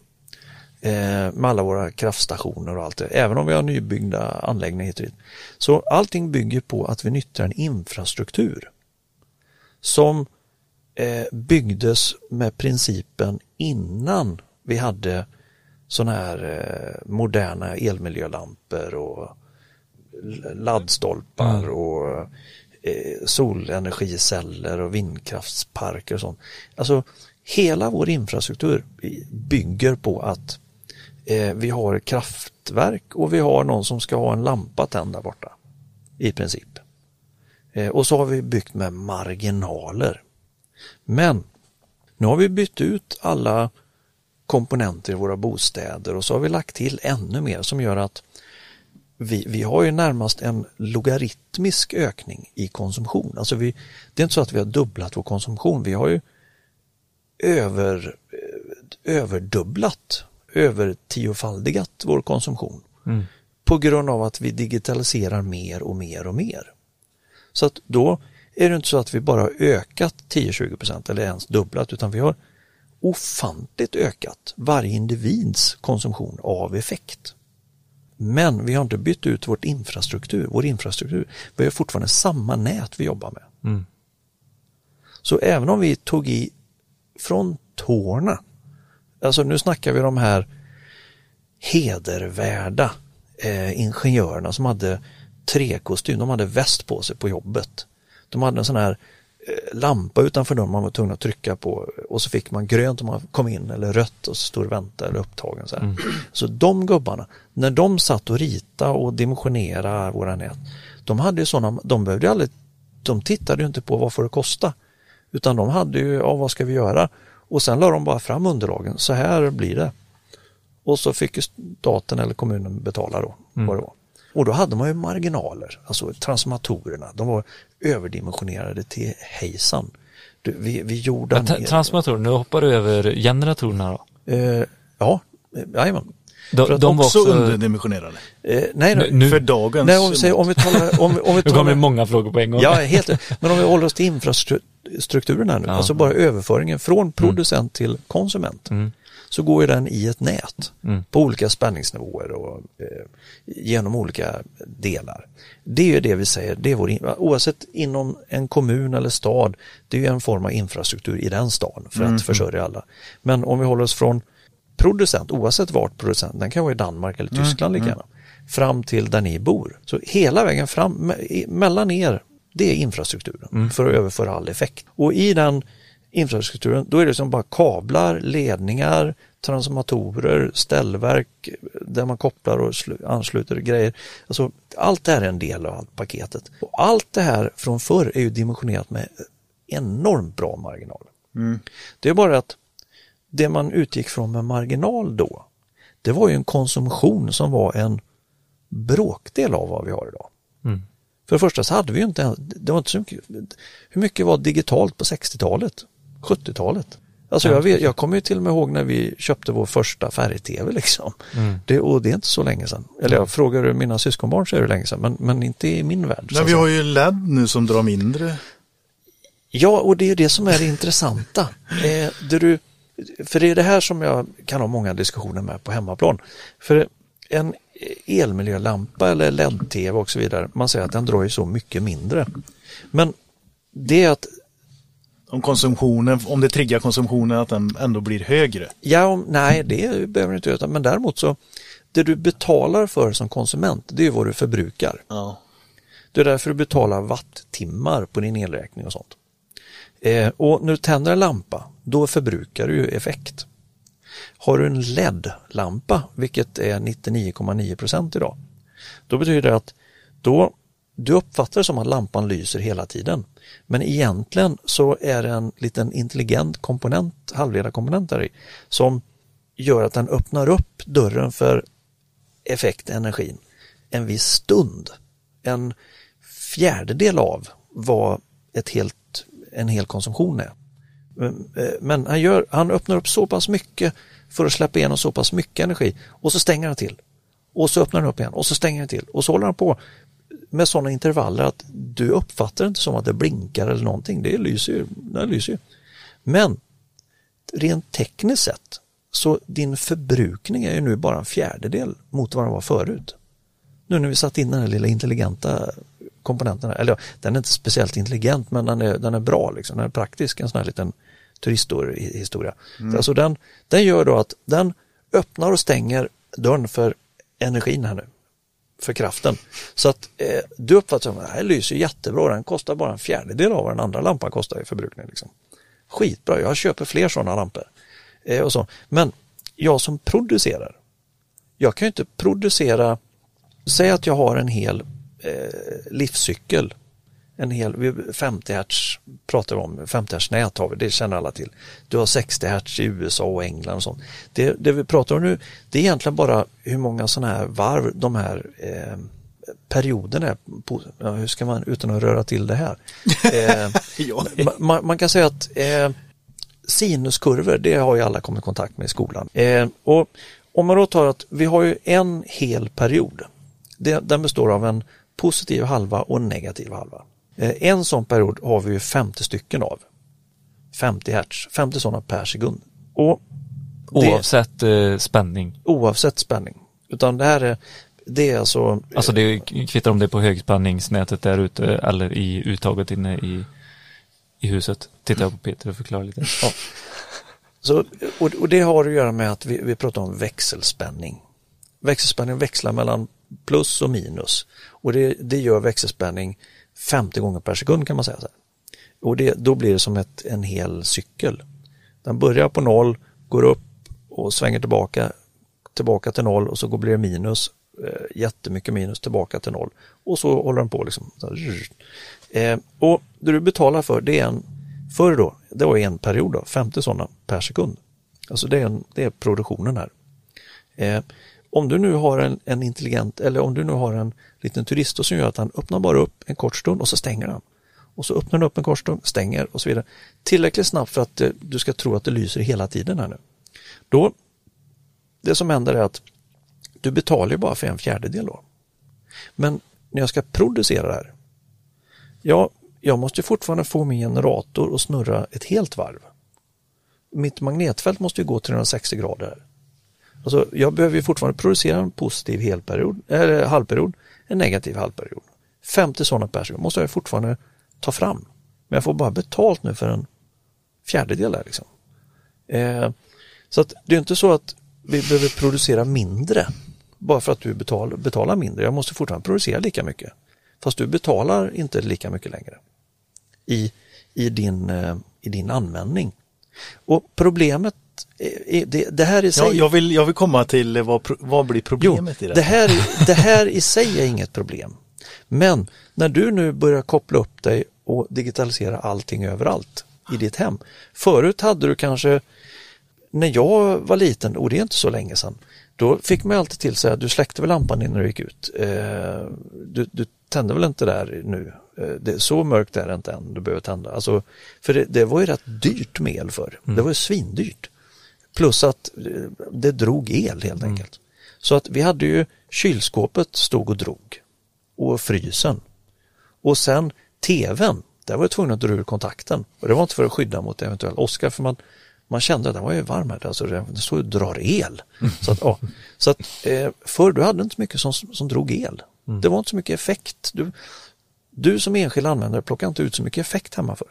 eh, med alla våra kraftstationer och allt det, även om vi har nybyggda anläggningar hit och dit. Så allting bygger på att vi nyttjar en infrastruktur som eh, byggdes med principen innan vi hade sådana här eh, moderna elmiljölampor och laddstolpar och eh, Eh, solenergiceller och vindkraftsparker och sånt. Alltså hela vår infrastruktur bygger på att eh, vi har kraftverk och vi har någon som ska ha en lampa tänd där borta. I princip. Eh, och så har vi byggt med marginaler. Men nu har vi bytt ut alla komponenter i våra bostäder och så har vi lagt till ännu mer som gör att vi, vi har ju närmast en logaritmisk ökning i konsumtion. Alltså vi, det är inte så att vi har dubblat vår konsumtion, vi har ju över, eh, överdubblat, övertiofaldigat vår konsumtion. På grund av att vi digitaliserar mer och mer och mer. Så att då är det inte så att vi bara har ökat 10-20% eller ens dubblat utan vi har ofantligt ökat varje individs konsumtion av effekt. Men vi har inte bytt ut vårt infrastruktur, vår infrastruktur. Vi har fortfarande samma nät vi jobbar med. Mm. Så även om vi tog i från tårna, alltså nu snackar vi de här hedervärda eh, ingenjörerna som hade trekostym, de hade väst på sig på jobbet. De hade en sån här lampa utanför dörren man var tvungen att trycka på och så fick man grönt om man kom in eller rött och så stod det vänta eller upptagen. Så, här. så de gubbarna, när de satt och rita och dimensionera våra nät, de hade ju sådana, de behövde aldrig, de tittade ju inte på vad får det kosta, utan de hade ju, ja vad ska vi göra? Och sen la de bara fram underlagen, så här blir det. Och så fick ju staten eller kommunen betala då, vad det var. Och då hade man ju marginaler, alltså transformatorerna, de var överdimensionerade till hejsan. Du, vi, vi gjorde Men tra- transformatorer, nu hoppar du över generatorerna då? eh, Ja, eh, jajamän. De, För att de var Också också... underdimensionerade. Eh, nej, Nu- nu- För dagens nej, om vi, säger, om vi talar, om, vi- om vi kommer talar, det många frågor på en gång. Ja, helt Men om vi håller oss till infrastrukturen här nu, Ja. alltså bara överföringen från producent till konsument, Mm. Så går ju den i ett nät Mm. på olika spänningsnivåer och eh, genom olika delar. Det är ju det vi säger, det är vår, oavsett inom en kommun eller stad, det är ju en form av infrastruktur i den staden för att försörja alla. Men om vi håller oss från producent, oavsett vart producent, den kan vara i Danmark eller Tyskland lika gärna, fram till där ni bor. Så hela vägen fram, me- mellan er, det är infrastrukturen för att överföra all effekt. Och i den infrastrukturen, då är det som bara kablar, ledningar, transformatorer, ställverk där man kopplar och slu- ansluter grejer. Alltså, allt det här är en del av paketet. Och allt det här från förr är ju dimensionerat med enormt bra marginal. Det är bara att det man utgick från med marginal då, det var ju en konsumtion som var en bråkdel av vad vi har idag. Mm. För det första så hade vi ju inte, det var inte så mycket, hur mycket var digitalt på 60-talet, 70-talet? Alltså jag, vet, jag kommer ju till och med ihåg när vi köpte vår första färg-tv liksom. Mm. Det, och det är inte så länge sedan. Eller jag frågar du mina syskonbarn så är det länge sedan, men, men inte i min värld. Men vi har ju LED nu som drar mindre. Ja, och det är det som är det intressanta. Eh, det du, för det är det här som jag kan ha många diskussioner med på hemmaplan. För en elmiljölampa eller LED-TV och så vidare, man säger att den drar ju så mycket mindre. Men det är att Om konsumtionen, om det triggar konsumtionen att den ändå blir högre. Ja, nej det behöver det inte göra, men däremot så det du betalar för som konsument, det är vad du förbrukar. Ja. Det är därför du betalar watttimmar på din elräkning och sånt. Eh, och när du tänder en lampa, då förbrukar du ju effekt. Har du en LED-lampa, vilket är 99,9% idag, då betyder det att då, du uppfattar det som att lampan lyser hela tiden. Men egentligen så är det en liten intelligent komponent, halvledarkomponent där i, som gör att den öppnar upp dörren för effekt, energin, en viss stund. En fjärdedel av vad ett helt, en hel konsumtion är. Men- eh, Men han, gör, han öppnar upp så pass mycket för att släppa igenom så pass mycket energi och så stänger han till. Och så öppnar han upp igen och så stänger han till och så håller han på med sådana intervaller att du uppfattar inte som att det blinkar eller någonting. Det lyser ju. Det lyser ju. Men rent tekniskt sett så din förbrukning är ju nu bara en fjärdedel mot vad den var förut. Nu när vi satt in den här lilla intelligenta komponenten, eller den är inte speciellt intelligent men den är, den är bra, liksom. den är praktisk, en sån här liten turisthistoria. Mm. Alltså den, den gör då att den öppnar och stänger dörren för energin här nu, för kraften. Så att eh, du uppfattar att det här lyser jättebra, den kostar bara en fjärdedel av vad den andra lampan kostar i förbrukning. Liksom. Skitbra, jag köper fler sådana lampor. Eh, och så. Men jag som producerar, jag kan ju inte producera, säg att jag har en hel eh, livscykel, en hel vi- 50 Hz pratar vi om, 50 Hz nät har vi, det känner alla till. Du har 60 Hz i USA och England och sånt. Det, det vi pratar om nu, det är egentligen bara hur många sådana här varv de här eh, perioderna är på, ja, hur ska man, utan att röra till det här. Eh, Ja. Ma- man, man kan säga att eh, sinuskurvor, det har ju alla kommit i kontakt med i skolan. Eh, och om man då tar att vi har ju en hel period. Det, den består av en positiv halva och en negativ halva. Eh, en sån period har vi ju 50 stycken av. 50 hertz, 50 sådana per sekund. Och det, Oavsett eh, spänning. oavsett spänning. Utan det här är, det är alltså Alltså det kvittar om det är på högspänningsnätet där ute eller i uttaget inne i, i huset. Tittar jag på Peter och förklarar lite. Ja. Så, och, och det har att göra med att vi, vi pratar om växelspänning. Växelspänning växlar mellan plus och minus och det, det gör växelspänning 50 gånger per sekund kan man säga. Så här. Och det, då blir det som ett, en hel cykel. Den börjar på noll, går upp och svänger tillbaka, tillbaka till noll och så blir det minus, eh, jättemycket minus tillbaka till noll och så håller den på liksom. Eh, och det du betalar för det är en, förr då, det var en period då, 50 sådana per sekund. Alltså det är, en, det är produktionen här. Eh, om du nu har en, en intelligent, eller om du nu har en liten turist som gör att han öppnar bara upp en kort stund och så stänger han. Och så öppnar den upp en kort stund, stänger och så vidare. Tillräckligt snabbt för att eh, du ska tro att det lyser hela tiden här nu. Då, det som händer är att du betalar ju bara för en fjärdedel då. Men när jag ska producera det här, ja, jag måste ju fortfarande få min generator att snurra ett helt varv. Mitt magnetfält måste ju gå 360 grader. Alltså, jag behöver ju fortfarande producera en positiv helperiod, eller halvperiod, en negativ halvperiod. 50 sådana personer måste jag fortfarande ta fram. Men jag får bara betalt nu för en fjärdedel där liksom. Eh, så att det är inte så att vi behöver producera mindre bara för att du betal, betalar mindre. Jag måste fortfarande producera lika mycket. Fast du betalar inte lika mycket längre i, i, din, eh, i din användning. Och problemet, det, det här i sig... Ja, jag, vill, jag vill komma till eh, vad, vad blir problemet i det? det här, det här i sig är inget problem. Men när du nu börjar koppla upp dig och digitalisera allting överallt i ditt hem. Förut hade du kanske, när jag var liten, och det är inte så länge sedan, då fick man alltid till sig att du släckte väl lampan innan du gick ut. Eh, Du, du tände väl inte där nu. Eh, Det, så mörkt är det inte än, du behöver tända. Alltså, för det, det var ju rätt dyrt med el för. Det var ju svindyrt. Plus att eh, det drog el helt enkelt. Så att vi hade ju kylskåpet stod och drog och frysen. Och sen tvn, där var jag tvungen att dra ur kontakten. Och det var inte för att skydda mot eventuell åska för man, man kände att den var ju varm här, alltså det det stod och drar el. Så att, ja. så att eh, förr du hade inte så mycket som, som drog el. Det var inte så mycket effekt. Du, du som enskild användare plockade inte ut så mycket effekt hemma för.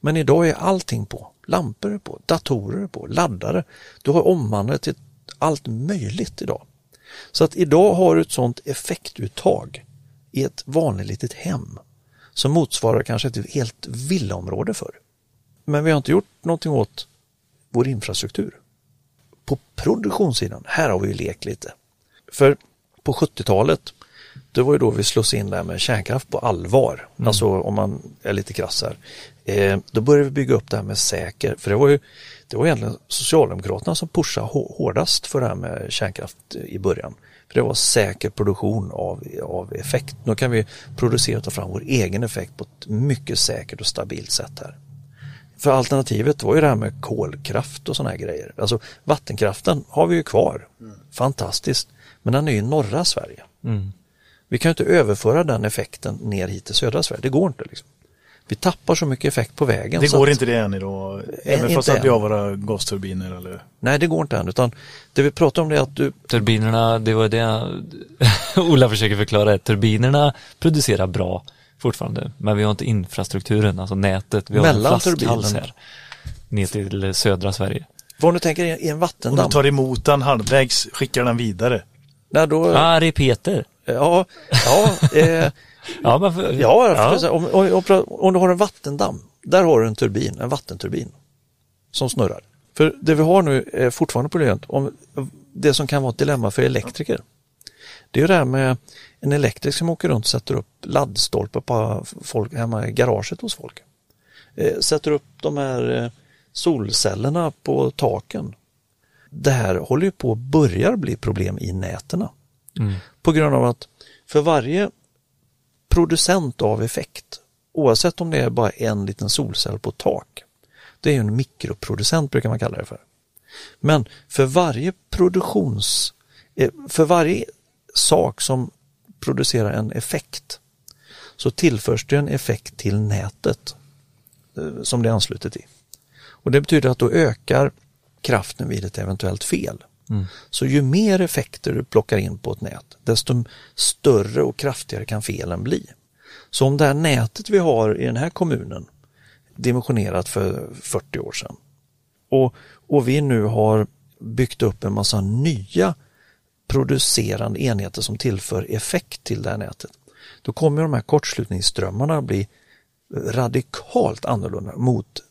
Men idag är allting på. Lampor är på, datorer är på, laddare. Du har omvandlat till allt möjligt idag. Så att idag har du ett sådant effektuttag i ett vanligt litet hem som motsvarar kanske ett helt villaområde för. Men vi har inte gjort någonting åt vår infrastruktur. På produktionssidan, här har vi ju lekt lite. För på 70-talet, det var ju då vi slås in där med kärnkraft på allvar. Alltså om man är lite krass här. Eh, då började vi bygga upp det här med säker, för det var ju det var egentligen Socialdemokraterna som pushade hå- hårdast för det här med kärnkraft i början. För det var säker produktion av, av effekt. Nu kan vi producera och ta fram vår egen effekt på ett mycket säkert och stabilt sätt här. För alternativet var ju det här med kolkraft och sådana här grejer. Alltså vattenkraften har vi ju kvar. Fantastiskt. Men den är ju i norra Sverige. Mm. Vi kan ju inte överföra den effekten ner hit till södra Sverige. Det går inte. Liksom. Vi tappar så mycket effekt på vägen. Det går att, inte det än idag. Även inte fast att vi har våra gasturbiner eller? Nej, det går inte än. Utan det vi pratar om det är att du, Turbinerna, det var det Ola försöker förklara. Turbinerna producerar bra fortfarande, men vi har inte infrastrukturen, alltså nätet. Vi har Mellan en flaskhals här. Ner till södra Sverige. vad du tänker i en Om vattendamm. du tar emot den halvvägs, skickar den vidare. Nej, då, Ah, det är Peter. Ja, ja, eh, Ja, men för, ja, ja. Om, om, om, om du har en vattendamm, där har du en turbin, en vattenturbin som snurrar. För det vi har nu är fortfarande problemet om det som kan vara ett dilemma för elektriker. Det är ju det här med en elektriker som åker runt och sätter upp laddstolpar på folk, hemma i garaget hos folk. Eh, sätter upp de här eh, solcellerna på taken. Det här håller ju på att börjar bli problem i nätena. Mm. På grund av att för varje producent av effekt, oavsett om det är bara en liten solcell på tak, det är ju en mikroproducent brukar man kalla det för. Men för varje produktions, eh, för varje sak som producerar en effekt så tillförs det en effekt till nätet eh, som det är anslutet i. Och det betyder att då ökar kraften vid ett eventuellt fel. Mm. Så ju mer effekter du plockar in på ett nät, desto större och kraftigare kan felen bli. Så om det här nätet vi har i den här kommunen, dimensionerat för 40 år sedan, och, och vi nu har byggt upp en massa nya producerande enheter som tillför effekt till det här nätet, då kommer de här kortslutningsströmmarna att bli radikalt annorlunda mot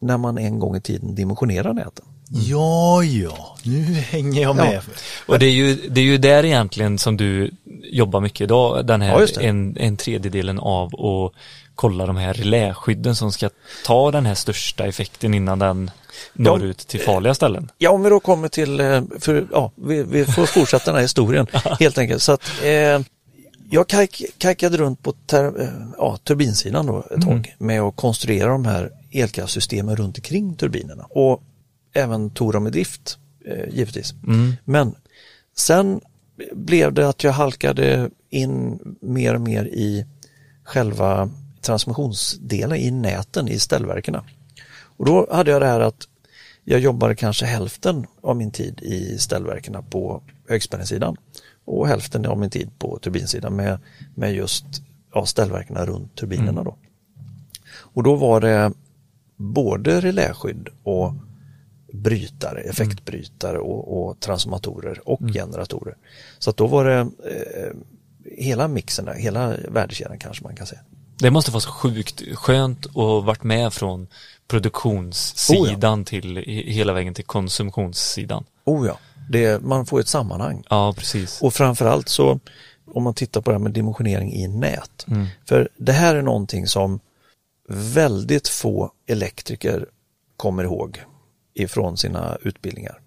när man en gång i tiden dimensionerar näten. Ja, ja, nu hänger jag med. Och det är, ju, det är ju där egentligen som du jobbar mycket idag, den Ja, här det. en, en tredjedelen av att kolla de här reläskydden som ska ta den här största effekten innan den når Ja, ut till farliga ställen. Ja, om vi då kommer till, eh, för ja, vi, vi får fortsätta den här historien helt enkelt. Så att, eh, jag kajk, kajkade runt på ter, eh, ja, turbinsidan då ett tag med att konstruera de här elkraftsystemen runt omkring turbinerna och även tog dem i drift eh, givetvis. Mm. Men sen blev det att jag halkade in mer och mer i själva transmissionsdelen i näten i ställverkena. Och då hade jag det här att jag jobbade kanske hälften av min tid i ställverkena på högspänningssidan och hälften av min tid på turbinsidan med, med just ja, ställverkena runt turbinerna. Då. Och då var det både reläskydd och brytare, effektbrytare och, och transformatorer och generatorer. Så att då var det eh, hela mixen, där, hela värdekedjan kanske man kan säga. Det måste vara så sjukt skönt att ha varit med från produktionssidan till he- hela vägen till konsumtionssidan. Oh ja, det, man får ett sammanhang. Ja, precis. Och framförallt så om man tittar på det här med dimensionering i nät. Mm. För det här är någonting som väldigt få elektriker kommer ihåg ifrån sina utbildningar.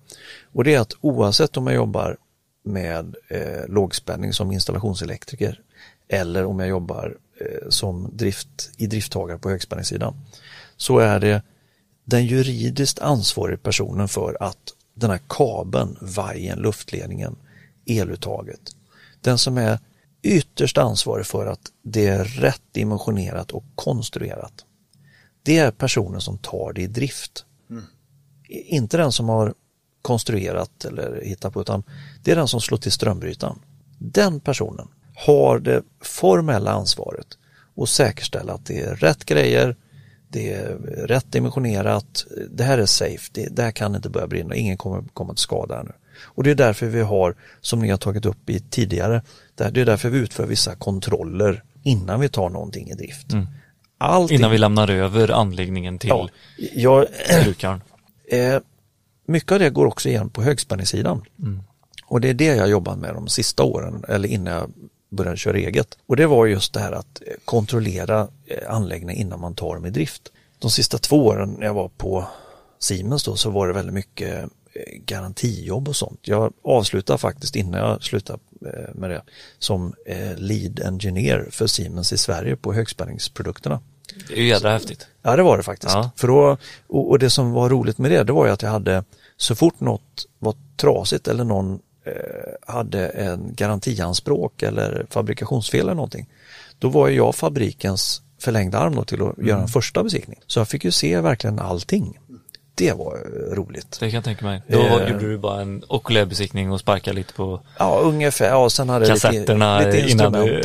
Och det är att oavsett om jag jobbar med eh, lågspänning som installationselektriker eller om jag jobbar eh, som drift, i drifttagare på högspänningssidan så är det den juridiskt ansvariga personen för att den här kabeln, vajern, luftledningen, eluttaget, den som är ytterst ansvarig för att det är rätt dimensionerat och konstruerat. Det är personen som tar det i drift. Inte den som har konstruerat eller hittat på utan det är den som slår till strömbrytaren. Den personen har det formella ansvaret att säkerställa att det är rätt grejer, det är rätt dimensionerat, det här är safe, det, det här kan inte börja brinna, ingen kommer komma till skada här nu. Och det är därför vi har, som ni har tagit upp i tidigare, det är därför vi utför vissa kontroller innan vi tar någonting i drift. Allting, Innan vi lämnar över anläggningen till ja, jag, brukaren. Eh, mycket av det går också igen på högspänningssidan. Och det är det jag jobbat med de sista åren, eller innan jag började köra eget. Och det var just det här att eh, kontrollera eh, anläggningen innan man tar dem i drift. De sista två åren när jag var på Siemens då så var det väldigt mycket eh, garantijobb och sånt. Jag avslutade faktiskt innan jag slutade med det som lead engineer för Siemens i Sverige på högspänningsprodukterna. Det är ju jädra häftigt. Ja det var det faktiskt. Ja. För då, och, och det som var roligt med det, det var ju att jag hade så fort något var trasigt eller någon eh, hade en garantianspråk eller fabrikationsfel eller någonting. Då var ju jag fabrikens förlängda arm då till att göra en första besiktning. Så jag fick ju se verkligen allting. Det var eh, roligt. Det kan jag tänka mig. Då Eh. gjorde du bara en okulärbesiktning och sparkade lite på Ja, ungefär. Ja, och sen hade Kassetterna lite, lite innan du-.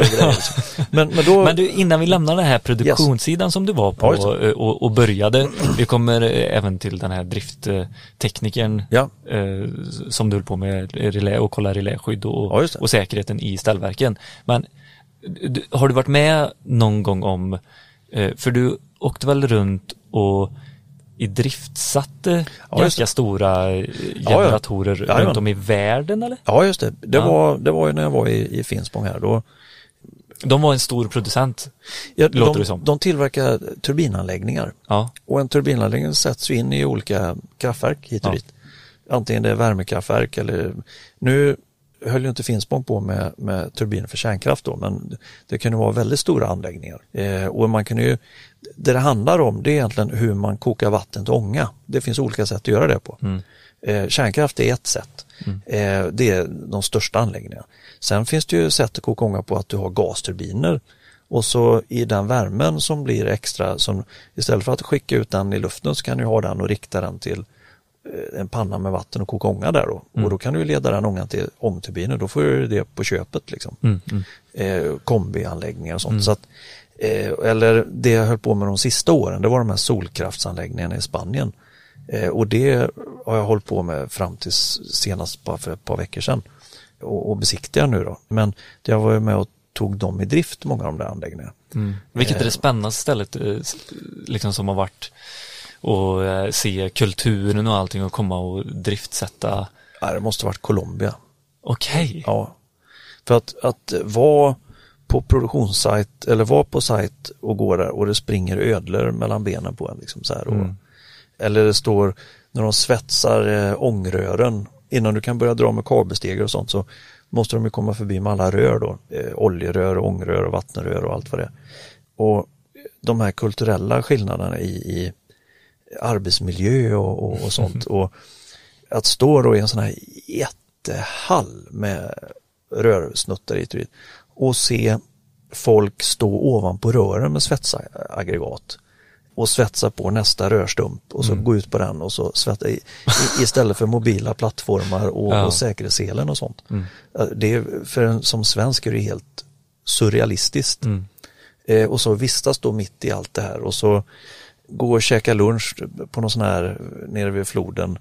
Men, men då... Men du, innan vi lämnar den här produktionssidan som du var Ja, på eh, och, och började, vi kommer eh, även till den här driftteknikern Ja. eh, som du höll på med relä och kolla reläskydd och, Ja, och säkerheten i ställverken. Men du, har du varit med någon gång om, eh, för du åkte väl runt och i driftsatte Ja, ganska stora eh, ja. generatorer Jajamän. runt om i världen eller? Ja, just det. Det, Ja. var, det var ju när jag var i, i Finspång här. Då, De var en stor producent. ja, Låter de, det som. de tillverkar turbinanläggningar. Ja, Och en turbinanläggning sätts ju in i olika kraftverk hit och Ja. dit. Antingen det är värmekraftverk eller nu höll ju inte Finspång på med, med turbiner för kärnkraft då, men det kunde vara väldigt stora anläggningar. Eh, och man kan ju, det det handlar om det är egentligen hur man kokar vatten till ånga. Det finns olika sätt att göra det på. Eh, kärnkraft är ett sätt. Eh, det är de största anläggningarna. Sen finns det ju sätt att koka ånga på att du har gasturbiner och så i den värmen som blir extra, som istället för att skicka ut den i luften så kan du ha den och rikta den till en panna med vatten och koka ånga där då. Och då kan du leda den ångan till ångturbiner, då får du det på köpet liksom. Mm, mm. Eh, kombianläggningar och sånt. Så att, eh, eller det jag höll på med de sista åren, det var de här solkraftsanläggningarna i Spanien. Eh, och det har jag hållit på med fram till senast bara för ett par veckor sedan. Och, och besiktigar nu då. Men jag var ju med och tog dem i drift, många av de där anläggningarna. Mm. Vilket är Eh. det spännandaste stället eh, liksom som har varit och eh, se kulturen och allting och komma och driftsätta. Ja, det måste varit Colombia. Okej. Ja. För att, att vara på produktionssajt eller vara på sajt och gå där och det springer ödlor mellan benen på en. Liksom så här, och, Mm. Eller det står när de svetsar eh, ångrören innan du kan börja dra med kabelstegar och sånt så måste de ju komma förbi med alla rör då. Eh, oljerör, ångrör och vattenrör och allt vad det är. Och de här kulturella skillnaderna i, i arbetsmiljö och, och, och sånt. Och att stå då i en sån här jättehall med rörsnuttar hit och se folk stå ovanpå rören med svetsaggregat och svetsa på nästa rörstump och så gå ut på den och så svetsa i, i, istället för mobila plattformar och, Ja. och säkerhetsselen och sånt. Det är, för en som svensk är det helt surrealistiskt. Mm. Eh, och så vistas då mitt i allt det här och så gå och käka lunch på någon sån här nere vid floden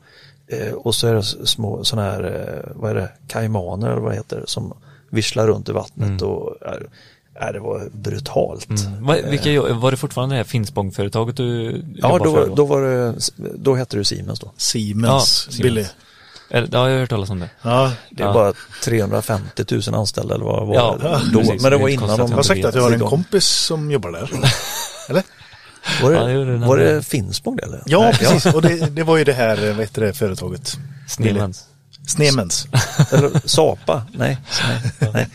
eh, och så är det små sådana här, eh, vad är det, kaimaner eller vad det heter som visslar runt i vattnet och äh, det var brutalt. Mm. Va, vilka, jo- var det fortfarande det här Finspång-företaget du Ja, för då, då var det, då hette det Siemens då. Siemens, Ja, Siemens. Billy. Ja, jag har hört talas om det. Ja, Det är Ja. bara 350 000 anställda eller vad var Ja, det då? precis. Men det var innan de jag har sagt att jag har en kompis som jobbar där. Eller? Var Ja, det, det den var det Finspång det eller? Ja, Nej, precis. Och det, det var ju det här, vad heter det företaget? Snillmans. Snemens. Eller Sapa? Nej. nej.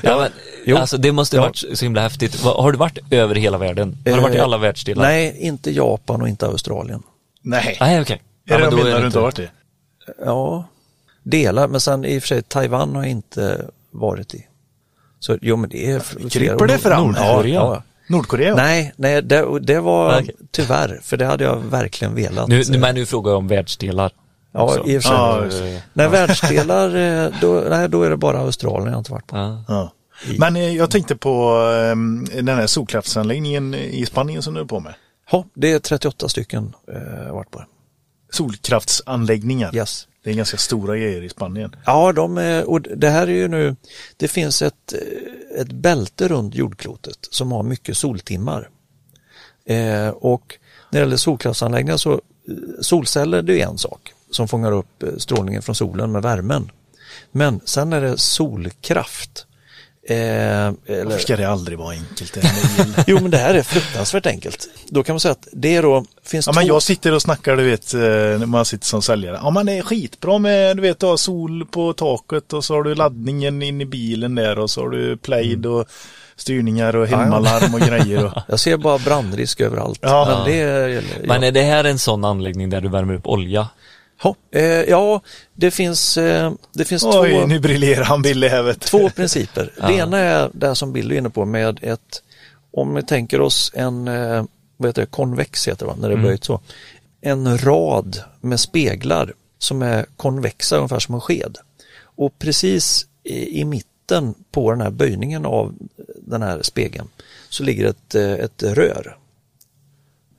Ja, men, Jo. alltså det måste ha Ja. varit så himla häftigt. Har du varit över hela världen? Har du varit i Eh, alla världsdelar? Nej, inte Japan och inte Australien. Nej. Nej, okej. Är det men de bilderna du inte- inte har varit i? Ja, delar, men sen i och för sig Taiwan har jag inte varit i. Så jo men det är kryper det fram? Nordkorea? Ja, ja. Nordkorea? Nej, nej det, det var Okej. tyvärr, för det hade jag verkligen velat. Nu, nu, men nu frågar jag om världsdelar. ja, i och för sig. Just det. Nej, världsdelar, eh, då, nej, då är det bara Australien jag inte varit på. Ja. Ja. Men eh, jag tänkte på eh, den här solkraftsanläggningen i Spanien som du är på med. Ja, det är 38 stycken eh, jag har varit på. Solkraftsanläggningar. Yes. Det är ganska stora grejer i Spanien. Ja, de är, och det här är ju nu, det finns ett, eh, ett bälte runt jordklotet som har mycket soltimmar. Eh, och när det gäller solkraftsanläggningar så, eh, solceller det är en sak som fångar upp eh, strålningen från solen med värmen. Men sen är det solkraft. Eh, eller, Varför ska det aldrig vara enkelt? Jo men det här är fruktansvärt enkelt. Då kan man säga att det är då, finns Ja, två... men jag sitter och snackar, du vet, eh, när man sitter som säljare. Ja, man är skitbra med, du vet, att ha sol på taket och så har du laddningen in i bilen där och så har du plaid och styrningar och hemmalarm och grejer. Och, Jag ser bara brandrisk överallt. Ja. Men det är, ja. Men är det här en sån anläggning där du värmer upp olja? Ja, eh, ja, det finns, eh, det finns oj, två, nu briljerar han Billy här vet du. två principer. Ja. Det ena är det som Billy är inne på med ett, om vi tänker oss en, eh, vad heter det, konvex heter det va, när det är Mm. böjt så. En rad med speglar som är konvexa ungefär som en sked. Och precis i, i mitten på den här böjningen av den här spegeln så ligger ett, eh, ett rör.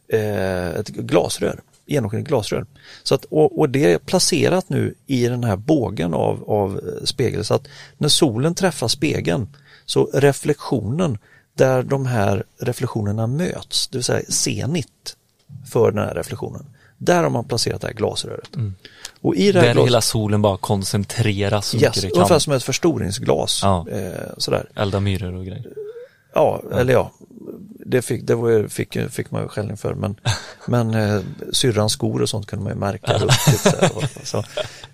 Eh, ett glasrör, genomskinligt glasrör. Så att, och, och det är placerat nu i den här bågen av, av eh, spegel så att när solen träffar spegeln så reflektionen där de här reflektionerna möts, det vill säga zenit för den här reflektionen. Där har man placerat det här glasröret. Och i det här Där glas... hela solen bara koncentreras så mycket yes, det ungefär kan. som ett förstoringsglas. Ja. Eh, sådär. Elda myror och grejer. Ja, eller ja, det fick, det var, fick, fick man ju skällning för men, men eh, syrrans skor och sånt kunde man ju märka. Så här, och, så.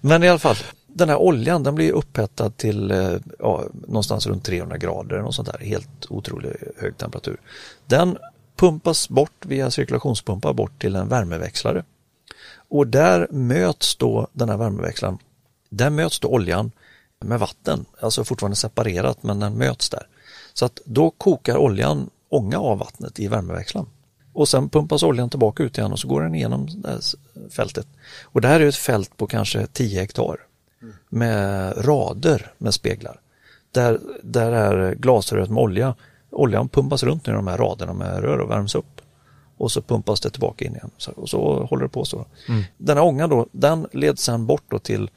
Men i alla fall, den här oljan den blir upphettad till eh, ja, någonstans runt 300 grader och sånt där, helt otroligt hög temperatur. Den pumpas bort via cirkulationspumpar bort till en värmeväxlare. Och där möts då den här värmeväxlaren, där möts då oljan med vatten, alltså fortfarande separerat men den möts där. Så att då kokar oljan ånga av vattnet i värmeväxlaren. Och sen pumpas oljan tillbaka ut igen och så går den igenom fältet. Och det här är ett fält på kanske 10 hektar med rader med speglar. Där, där är glasröret med olja, oljan pumpas runt i de här raderna med rör och värms upp. Och så pumpas det tillbaka in igen. Så, och så håller det på så. Den här ångan då, den leds sen bort då till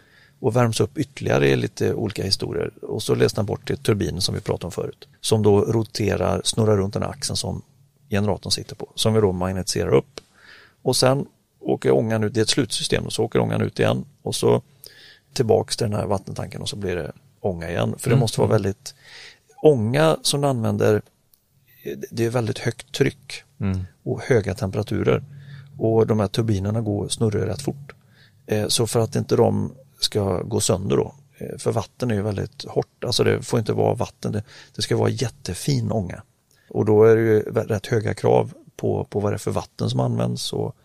och värms upp ytterligare i lite olika historier. Och så leds den bort till turbinen som vi pratade om förut. Som då roterar, snurrar runt den axeln som generatorn sitter på. Som vi då magnetiserar upp. Och sen åker ångan ut, det är ett slutsystem, och så åker ångan ut igen. Och så tillbaks till den här vattentanken och så blir det ånga igen. För det måste vara väldigt, ånga som du använder, det är väldigt högt tryck Mm. och höga temperaturer. Och de här turbinerna går, snurrar rätt fort. Eh, så för att inte de ska gå sönder då, eh, för vatten är ju väldigt hårt, alltså det får inte vara vatten, det, det ska vara jättefin ånga. Och då är det ju rätt höga krav på, på vad det är för vatten som används och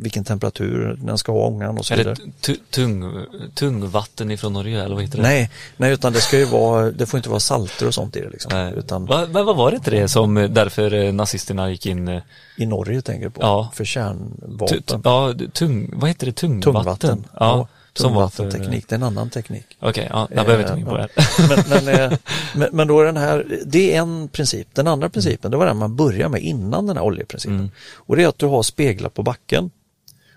vilken temperatur den ska ha ångan och så Är vidare. det tu- tung, tungvatten ifrån Norge eller vad heter det? Nej, nej, utan det ska ju vara, det får inte vara salter och sånt i det liksom. Nej. Utan Va, men vad var det inte det som eh, därför eh, nazisterna gick in i Norge tänker jag på, Ja. för kärnvapen. tu, ja, tung, vad heter det, tungvatten? Tungvatten. Ja, som tungvattenteknik, det är en annan teknik. Okej, ja, jag behöver inte gå in på det Eh, här. men, men, eh, men, men då är den här, det är en princip. Den andra principen, det var den man börjar med innan den här oljeprincipen. Mm. Och det är att du har speglar på backen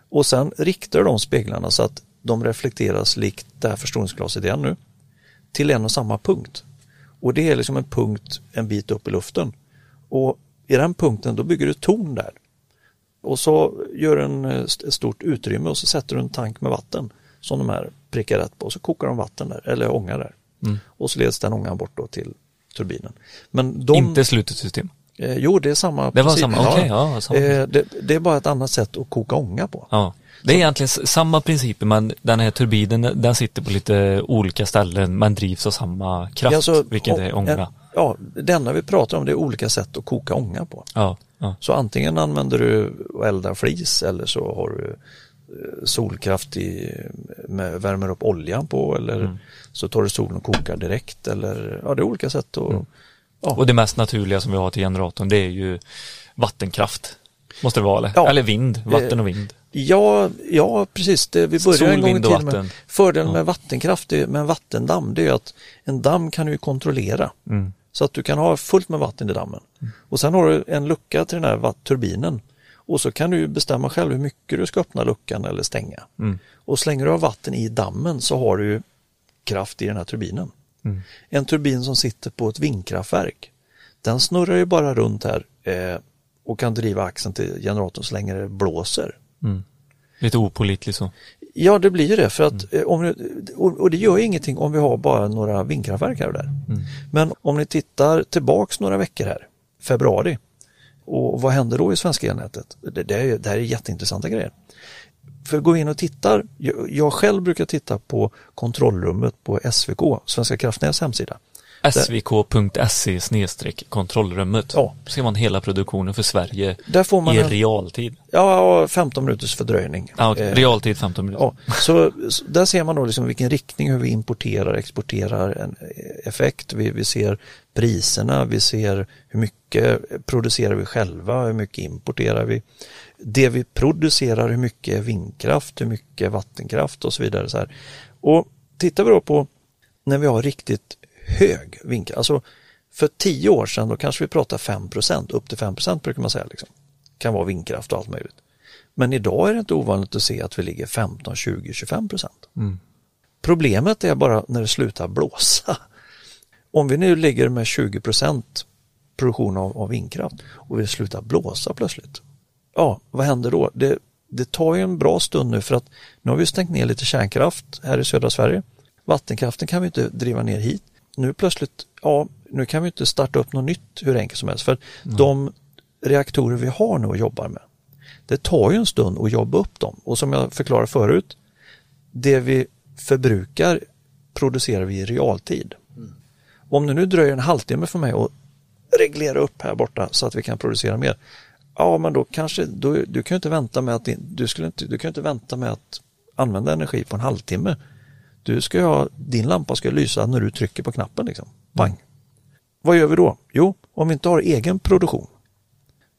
och sen riktar de speglarna så att de reflekteras likt det här förstoringsglaset igen nu till en och samma punkt. Och det är liksom en punkt en bit upp i luften. Och i den punkten då bygger du torn där. Och så gör du en eh, ett stort utrymme och så sätter du en tank med vatten som de här prickar rätt på så kokar de vatten där, eller ånga där. Mm. Och så leds den ångan bort då till turbinen. Men de, Inte slutet system. eh, jo det är samma Det var princip. samma, okej, ja, samma. Eh, det, det är bara ett annat sätt att koka ånga på. Ja. Det är egentligen s- samma principer men den här turbinen den sitter på lite olika ställen men drivs av samma kraft, Ja, alltså, vilket är ånga. Ja, det enda vi pratar om det är olika sätt att koka ånga på. Ja, ja. Så antingen använder du och eldar flis eller så har du solkraft i, med, värmer upp oljan på eller Mm. så tar du solen och kokar direkt eller ja det är olika sätt att Mm. ja. Och det mest naturliga som vi har till generatorn det är ju vattenkraft. Måste det vara eller? Ja. Eller vind, vatten och vind. Ja, ja precis. Det, vi börjar Sol, en gång i och tiden med fördelen Ja. med vattenkraft med en vattendamm det är att en damm kan du kontrollera. Mm. Så att du kan ha fullt med vatten i dammen. Och sen har du en lucka till den här turbinen. Och så kan du bestämma själv hur mycket du ska öppna luckan eller stänga. Mm. Och slänger du av vatten i dammen så har du kraft i den här turbinen. Mm. En turbin som sitter på ett vindkraftverk, den snurrar ju bara runt här eh, och kan driva axeln till generatorn så länge det blåser. Mm. Lite opålitlig så. Ja, det blir ju det för att eh, om, och, det gör ingenting om vi har bara några vindkraftverk här och där. Men om ni tittar tillbaks några veckor här, februari, och vad händer då i svenska elnätet? Det, det, är, det här är jätteintressanta grejer. För gå in och tittar, jag, själv brukar titta på kontrollrummet på SVK, Svenska kraftnäts hemsida. svk.se kontrollrummet. Ja. ser man hela produktionen för Sverige Där får man i en, realtid. ja, 15 minuters fördröjning. Ja, okej. Eh, realtid 15 minuter. Ja, så, så där ser man då liksom vilken riktning hur vi importerar, exporterar en effekt. Vi, vi ser priserna, vi ser hur mycket producerar vi själva, hur mycket importerar vi. Det vi producerar, hur mycket är vindkraft, hur mycket vattenkraft och så vidare. Så här. Och tittar vi då på när vi har riktigt hög vindkraft, alltså för tio år sedan då kanske vi pratar 5% upp till 5% brukar man säga. Liksom. Kan vara vindkraft och allt möjligt. Men idag är det inte ovanligt att se att vi ligger 15, 20, 25 procent. Mm. Problemet är bara när det slutar blåsa. Om vi nu ligger med 20 procent produktion av, av vindkraft och det slutar blåsa plötsligt. Ja, vad händer då? Det, det tar ju en bra stund nu för att nu har vi stängt ner lite kärnkraft här i södra Sverige. Vattenkraften kan vi inte driva ner hit. Nu plötsligt, ja, nu kan vi inte starta upp något nytt hur enkelt som helst. För de reaktorer vi har nu och jobbar med, det tar ju en stund att jobba upp dem. Och som jag förklarade förut, det vi förbrukar producerar vi i realtid. Om det nu dröjer en halvtimme för mig att reglera upp här borta så att vi kan producera mer. Ja, men då kanske, då, du kan ju inte vänta med att, du skulle inte, du kan inte vänta med att använda energi på en halvtimme. Du ska ha, din lampa ska lysa när du trycker på knappen liksom. Bang! Vad gör vi då? Jo, om vi inte har egen produktion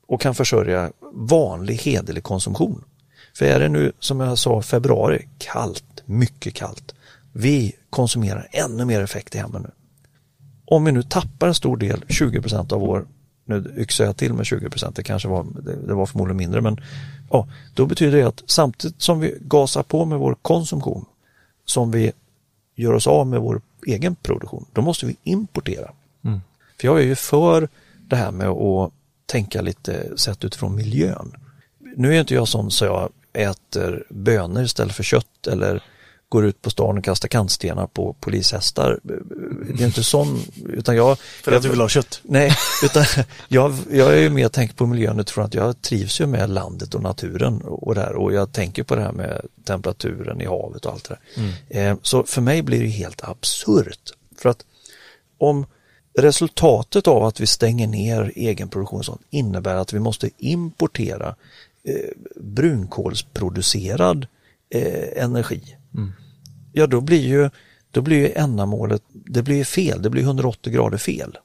och kan försörja vanlig hederlig konsumtion. För är det nu, som jag sa, februari, kallt, mycket kallt. Vi konsumerar ännu mer effekt i hemmen nu. Om vi nu tappar en stor del, 20% av vår, nu yxar jag till med 20% det kanske var, det, var förmodligen mindre, men ja, då betyder det att samtidigt som vi gasar på med vår konsumtion, som vi gör oss av med vår egen produktion, då måste vi importera. Mm. För jag är ju för det här med att tänka lite sett utifrån miljön. Nu är inte jag sån så jag äter bönor istället för kött eller går ut på stan och kastar kantstenar på polishästar. Det är inte sån, utan jag... För att du vill ha kött. Nej, utan jag, jag är ju mer tänkt på miljön utifrån att jag trivs ju med landet och naturen och där och jag tänker på det här med temperaturen i havet och allt det där. Eh, så för mig blir det helt absurt. För att om resultatet av att vi stänger ner egenproduktion sånt innebär att vi måste importera eh, brunkolsproducerad eh, energi. Ja, då blir ju då blir ju ändamålet, det blir ju fel, det blir 180 grader fel.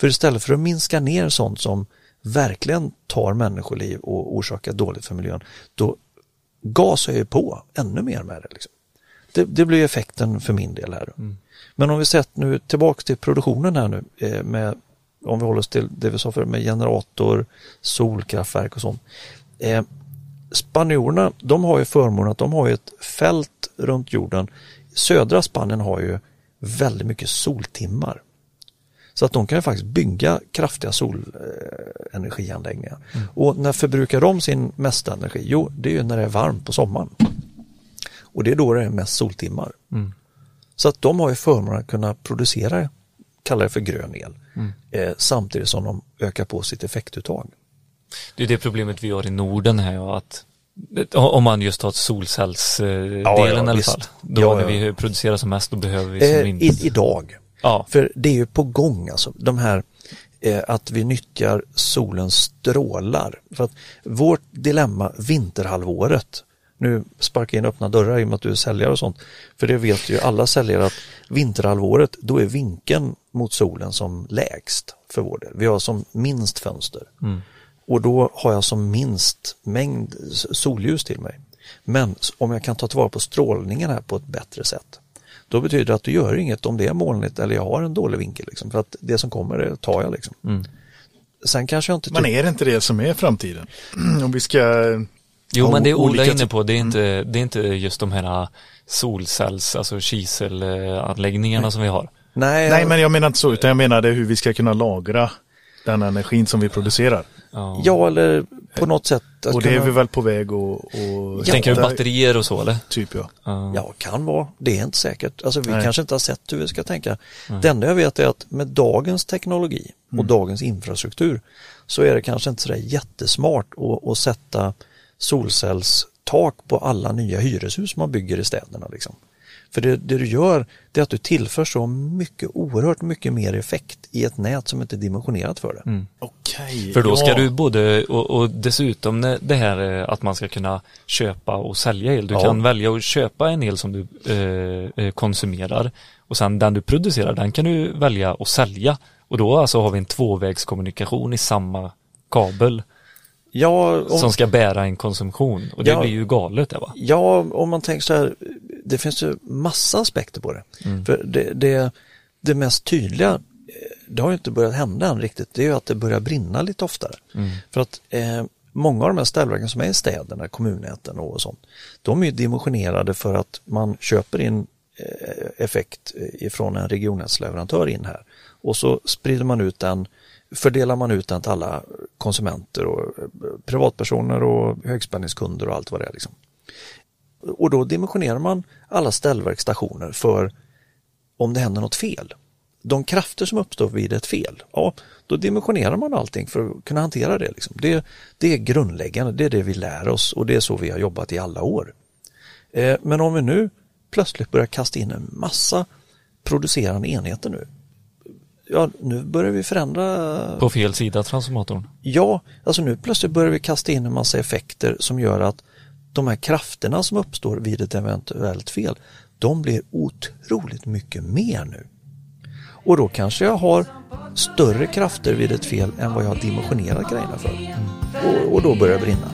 För istället för att minska ner sånt som verkligen tar människoliv och orsakar dåligt för miljön, då gasar jag ju på ännu mer med det. Liksom. Det, det blir effekten för min del här. Men om vi sett nu tillbaks till produktionen här nu, eh, med, om vi håller oss till det vi sa förut med generator, solkraftverk och sånt. Eh, spanjorerna, de har ju förmånen att de har ett fält runt jorden. Södra Spanien har ju väldigt mycket soltimmar. Så att de kan ju faktiskt bygga kraftiga solenergianläggningar. Och när förbrukar de sin mesta energi? Jo, det är ju när det är varmt på sommaren. Och det är då det är mest soltimmar. Så att de har ju förmånen att kunna producera, kallar det för grön el, eh, samtidigt som de ökar på sitt effektuttag. Det är det problemet vi har i Norden här, ja, att om man just tar solcellsdelen ja, i alla fall. Då Ja, när ja. vi producerar som mest, då behöver vi som Eh, minst. idag. Ja. För det är ju på gång alltså, de här eh, att vi nyttjar solens strålar. För att vårt dilemma vinterhalvåret, nu sparkar jag in öppna dörrar i och med att du är säljare och sånt, för det vet ju alla säljare att vinterhalvåret, då är vinkeln mot solen som lägst för vår del. Vi har som minst fönster. Och då har jag som minst mängd solljus till mig. Men om jag kan ta tillvara på strålningen här på ett bättre sätt, då betyder det att du gör inget om det är molnigt eller jag har en dålig vinkel. Liksom, för att det som kommer det tar jag. Liksom. sen kanske jag inte Men är det inte det som är framtiden? Om vi ska... Jo, men det är Ola olika inne på, det är inte, det är inte just de här solcells, alltså kiselanläggningarna som vi har. Nej, Nej, men jag menar inte så, utan jag menade hur vi ska kunna lagra den energin som vi producerar. Ja. ja eller på något sätt att Och det är vi väl på väg att... och Ja. Tänker du batterier och så eller? Typ ja. Ja. Ja, kan vara. Det är inte säkert. Alltså vi Nej. kanske inte har sett hur vi ska tänka. Det enda jag vet är att med dagens teknologi och Mm. dagens infrastruktur så är det kanske inte sådär jättesmart att, att sätta solcellstak på alla nya hyreshus man bygger i städerna. Liksom. För det, det du gör det är att du tillför så mycket, oerhört mycket mer effekt i ett nät som inte är dimensionerat för det. Okej. För då ska ja. du både, och, och dessutom det här eh, att man ska kunna köpa och sälja el. Du Ja. kan välja att köpa en el som du eh, eh, konsumerar och sen den du producerar, den kan du välja att sälja. Och då alltså har vi en tvåvägskommunikation i samma kabel Ja, om, som ska bära en konsumtion. Och det Ja. blir ju galet va? Ja, om man tänker så här, det finns ju massa aspekter på det. För det, det, det mest tydliga, eh, det har ju inte börjat hända än riktigt, det är ju att det börjar brinna lite oftare. För att eh, många av de här ställverken som är i städerna, kommunnäten och sånt, de är ju dimensionerade för att man köper in eh, effekt eh, ifrån en regionnätsleverantör in här och så sprider man ut den fördelar man ut den till alla konsumenter och eh, privatpersoner och högspänningskunder och allt vad det är. Liksom. Och då dimensionerar man alla ställverkstationer för om det händer något fel. De krafter som uppstår vid ett fel, ja, då dimensionerar man allting för att kunna hantera det. Liksom. Det, det är grundläggande, det är det vi lär oss och det är så vi har jobbat i alla år. Eh, men om vi nu plötsligt börjar kasta in en massa producerande enheter nu, ja, nu börjar vi förändra På fel sida transformatorn. Ja, alltså nu plötsligt börjar vi kasta in en massa effekter som gör att de här krafterna som uppstår vid ett eventuellt fel, de blir otroligt mycket mer nu. Och då kanske jag har större krafter vid ett fel än vad jag har dimensionerat grejerna för. Och, och då börjar det brinna.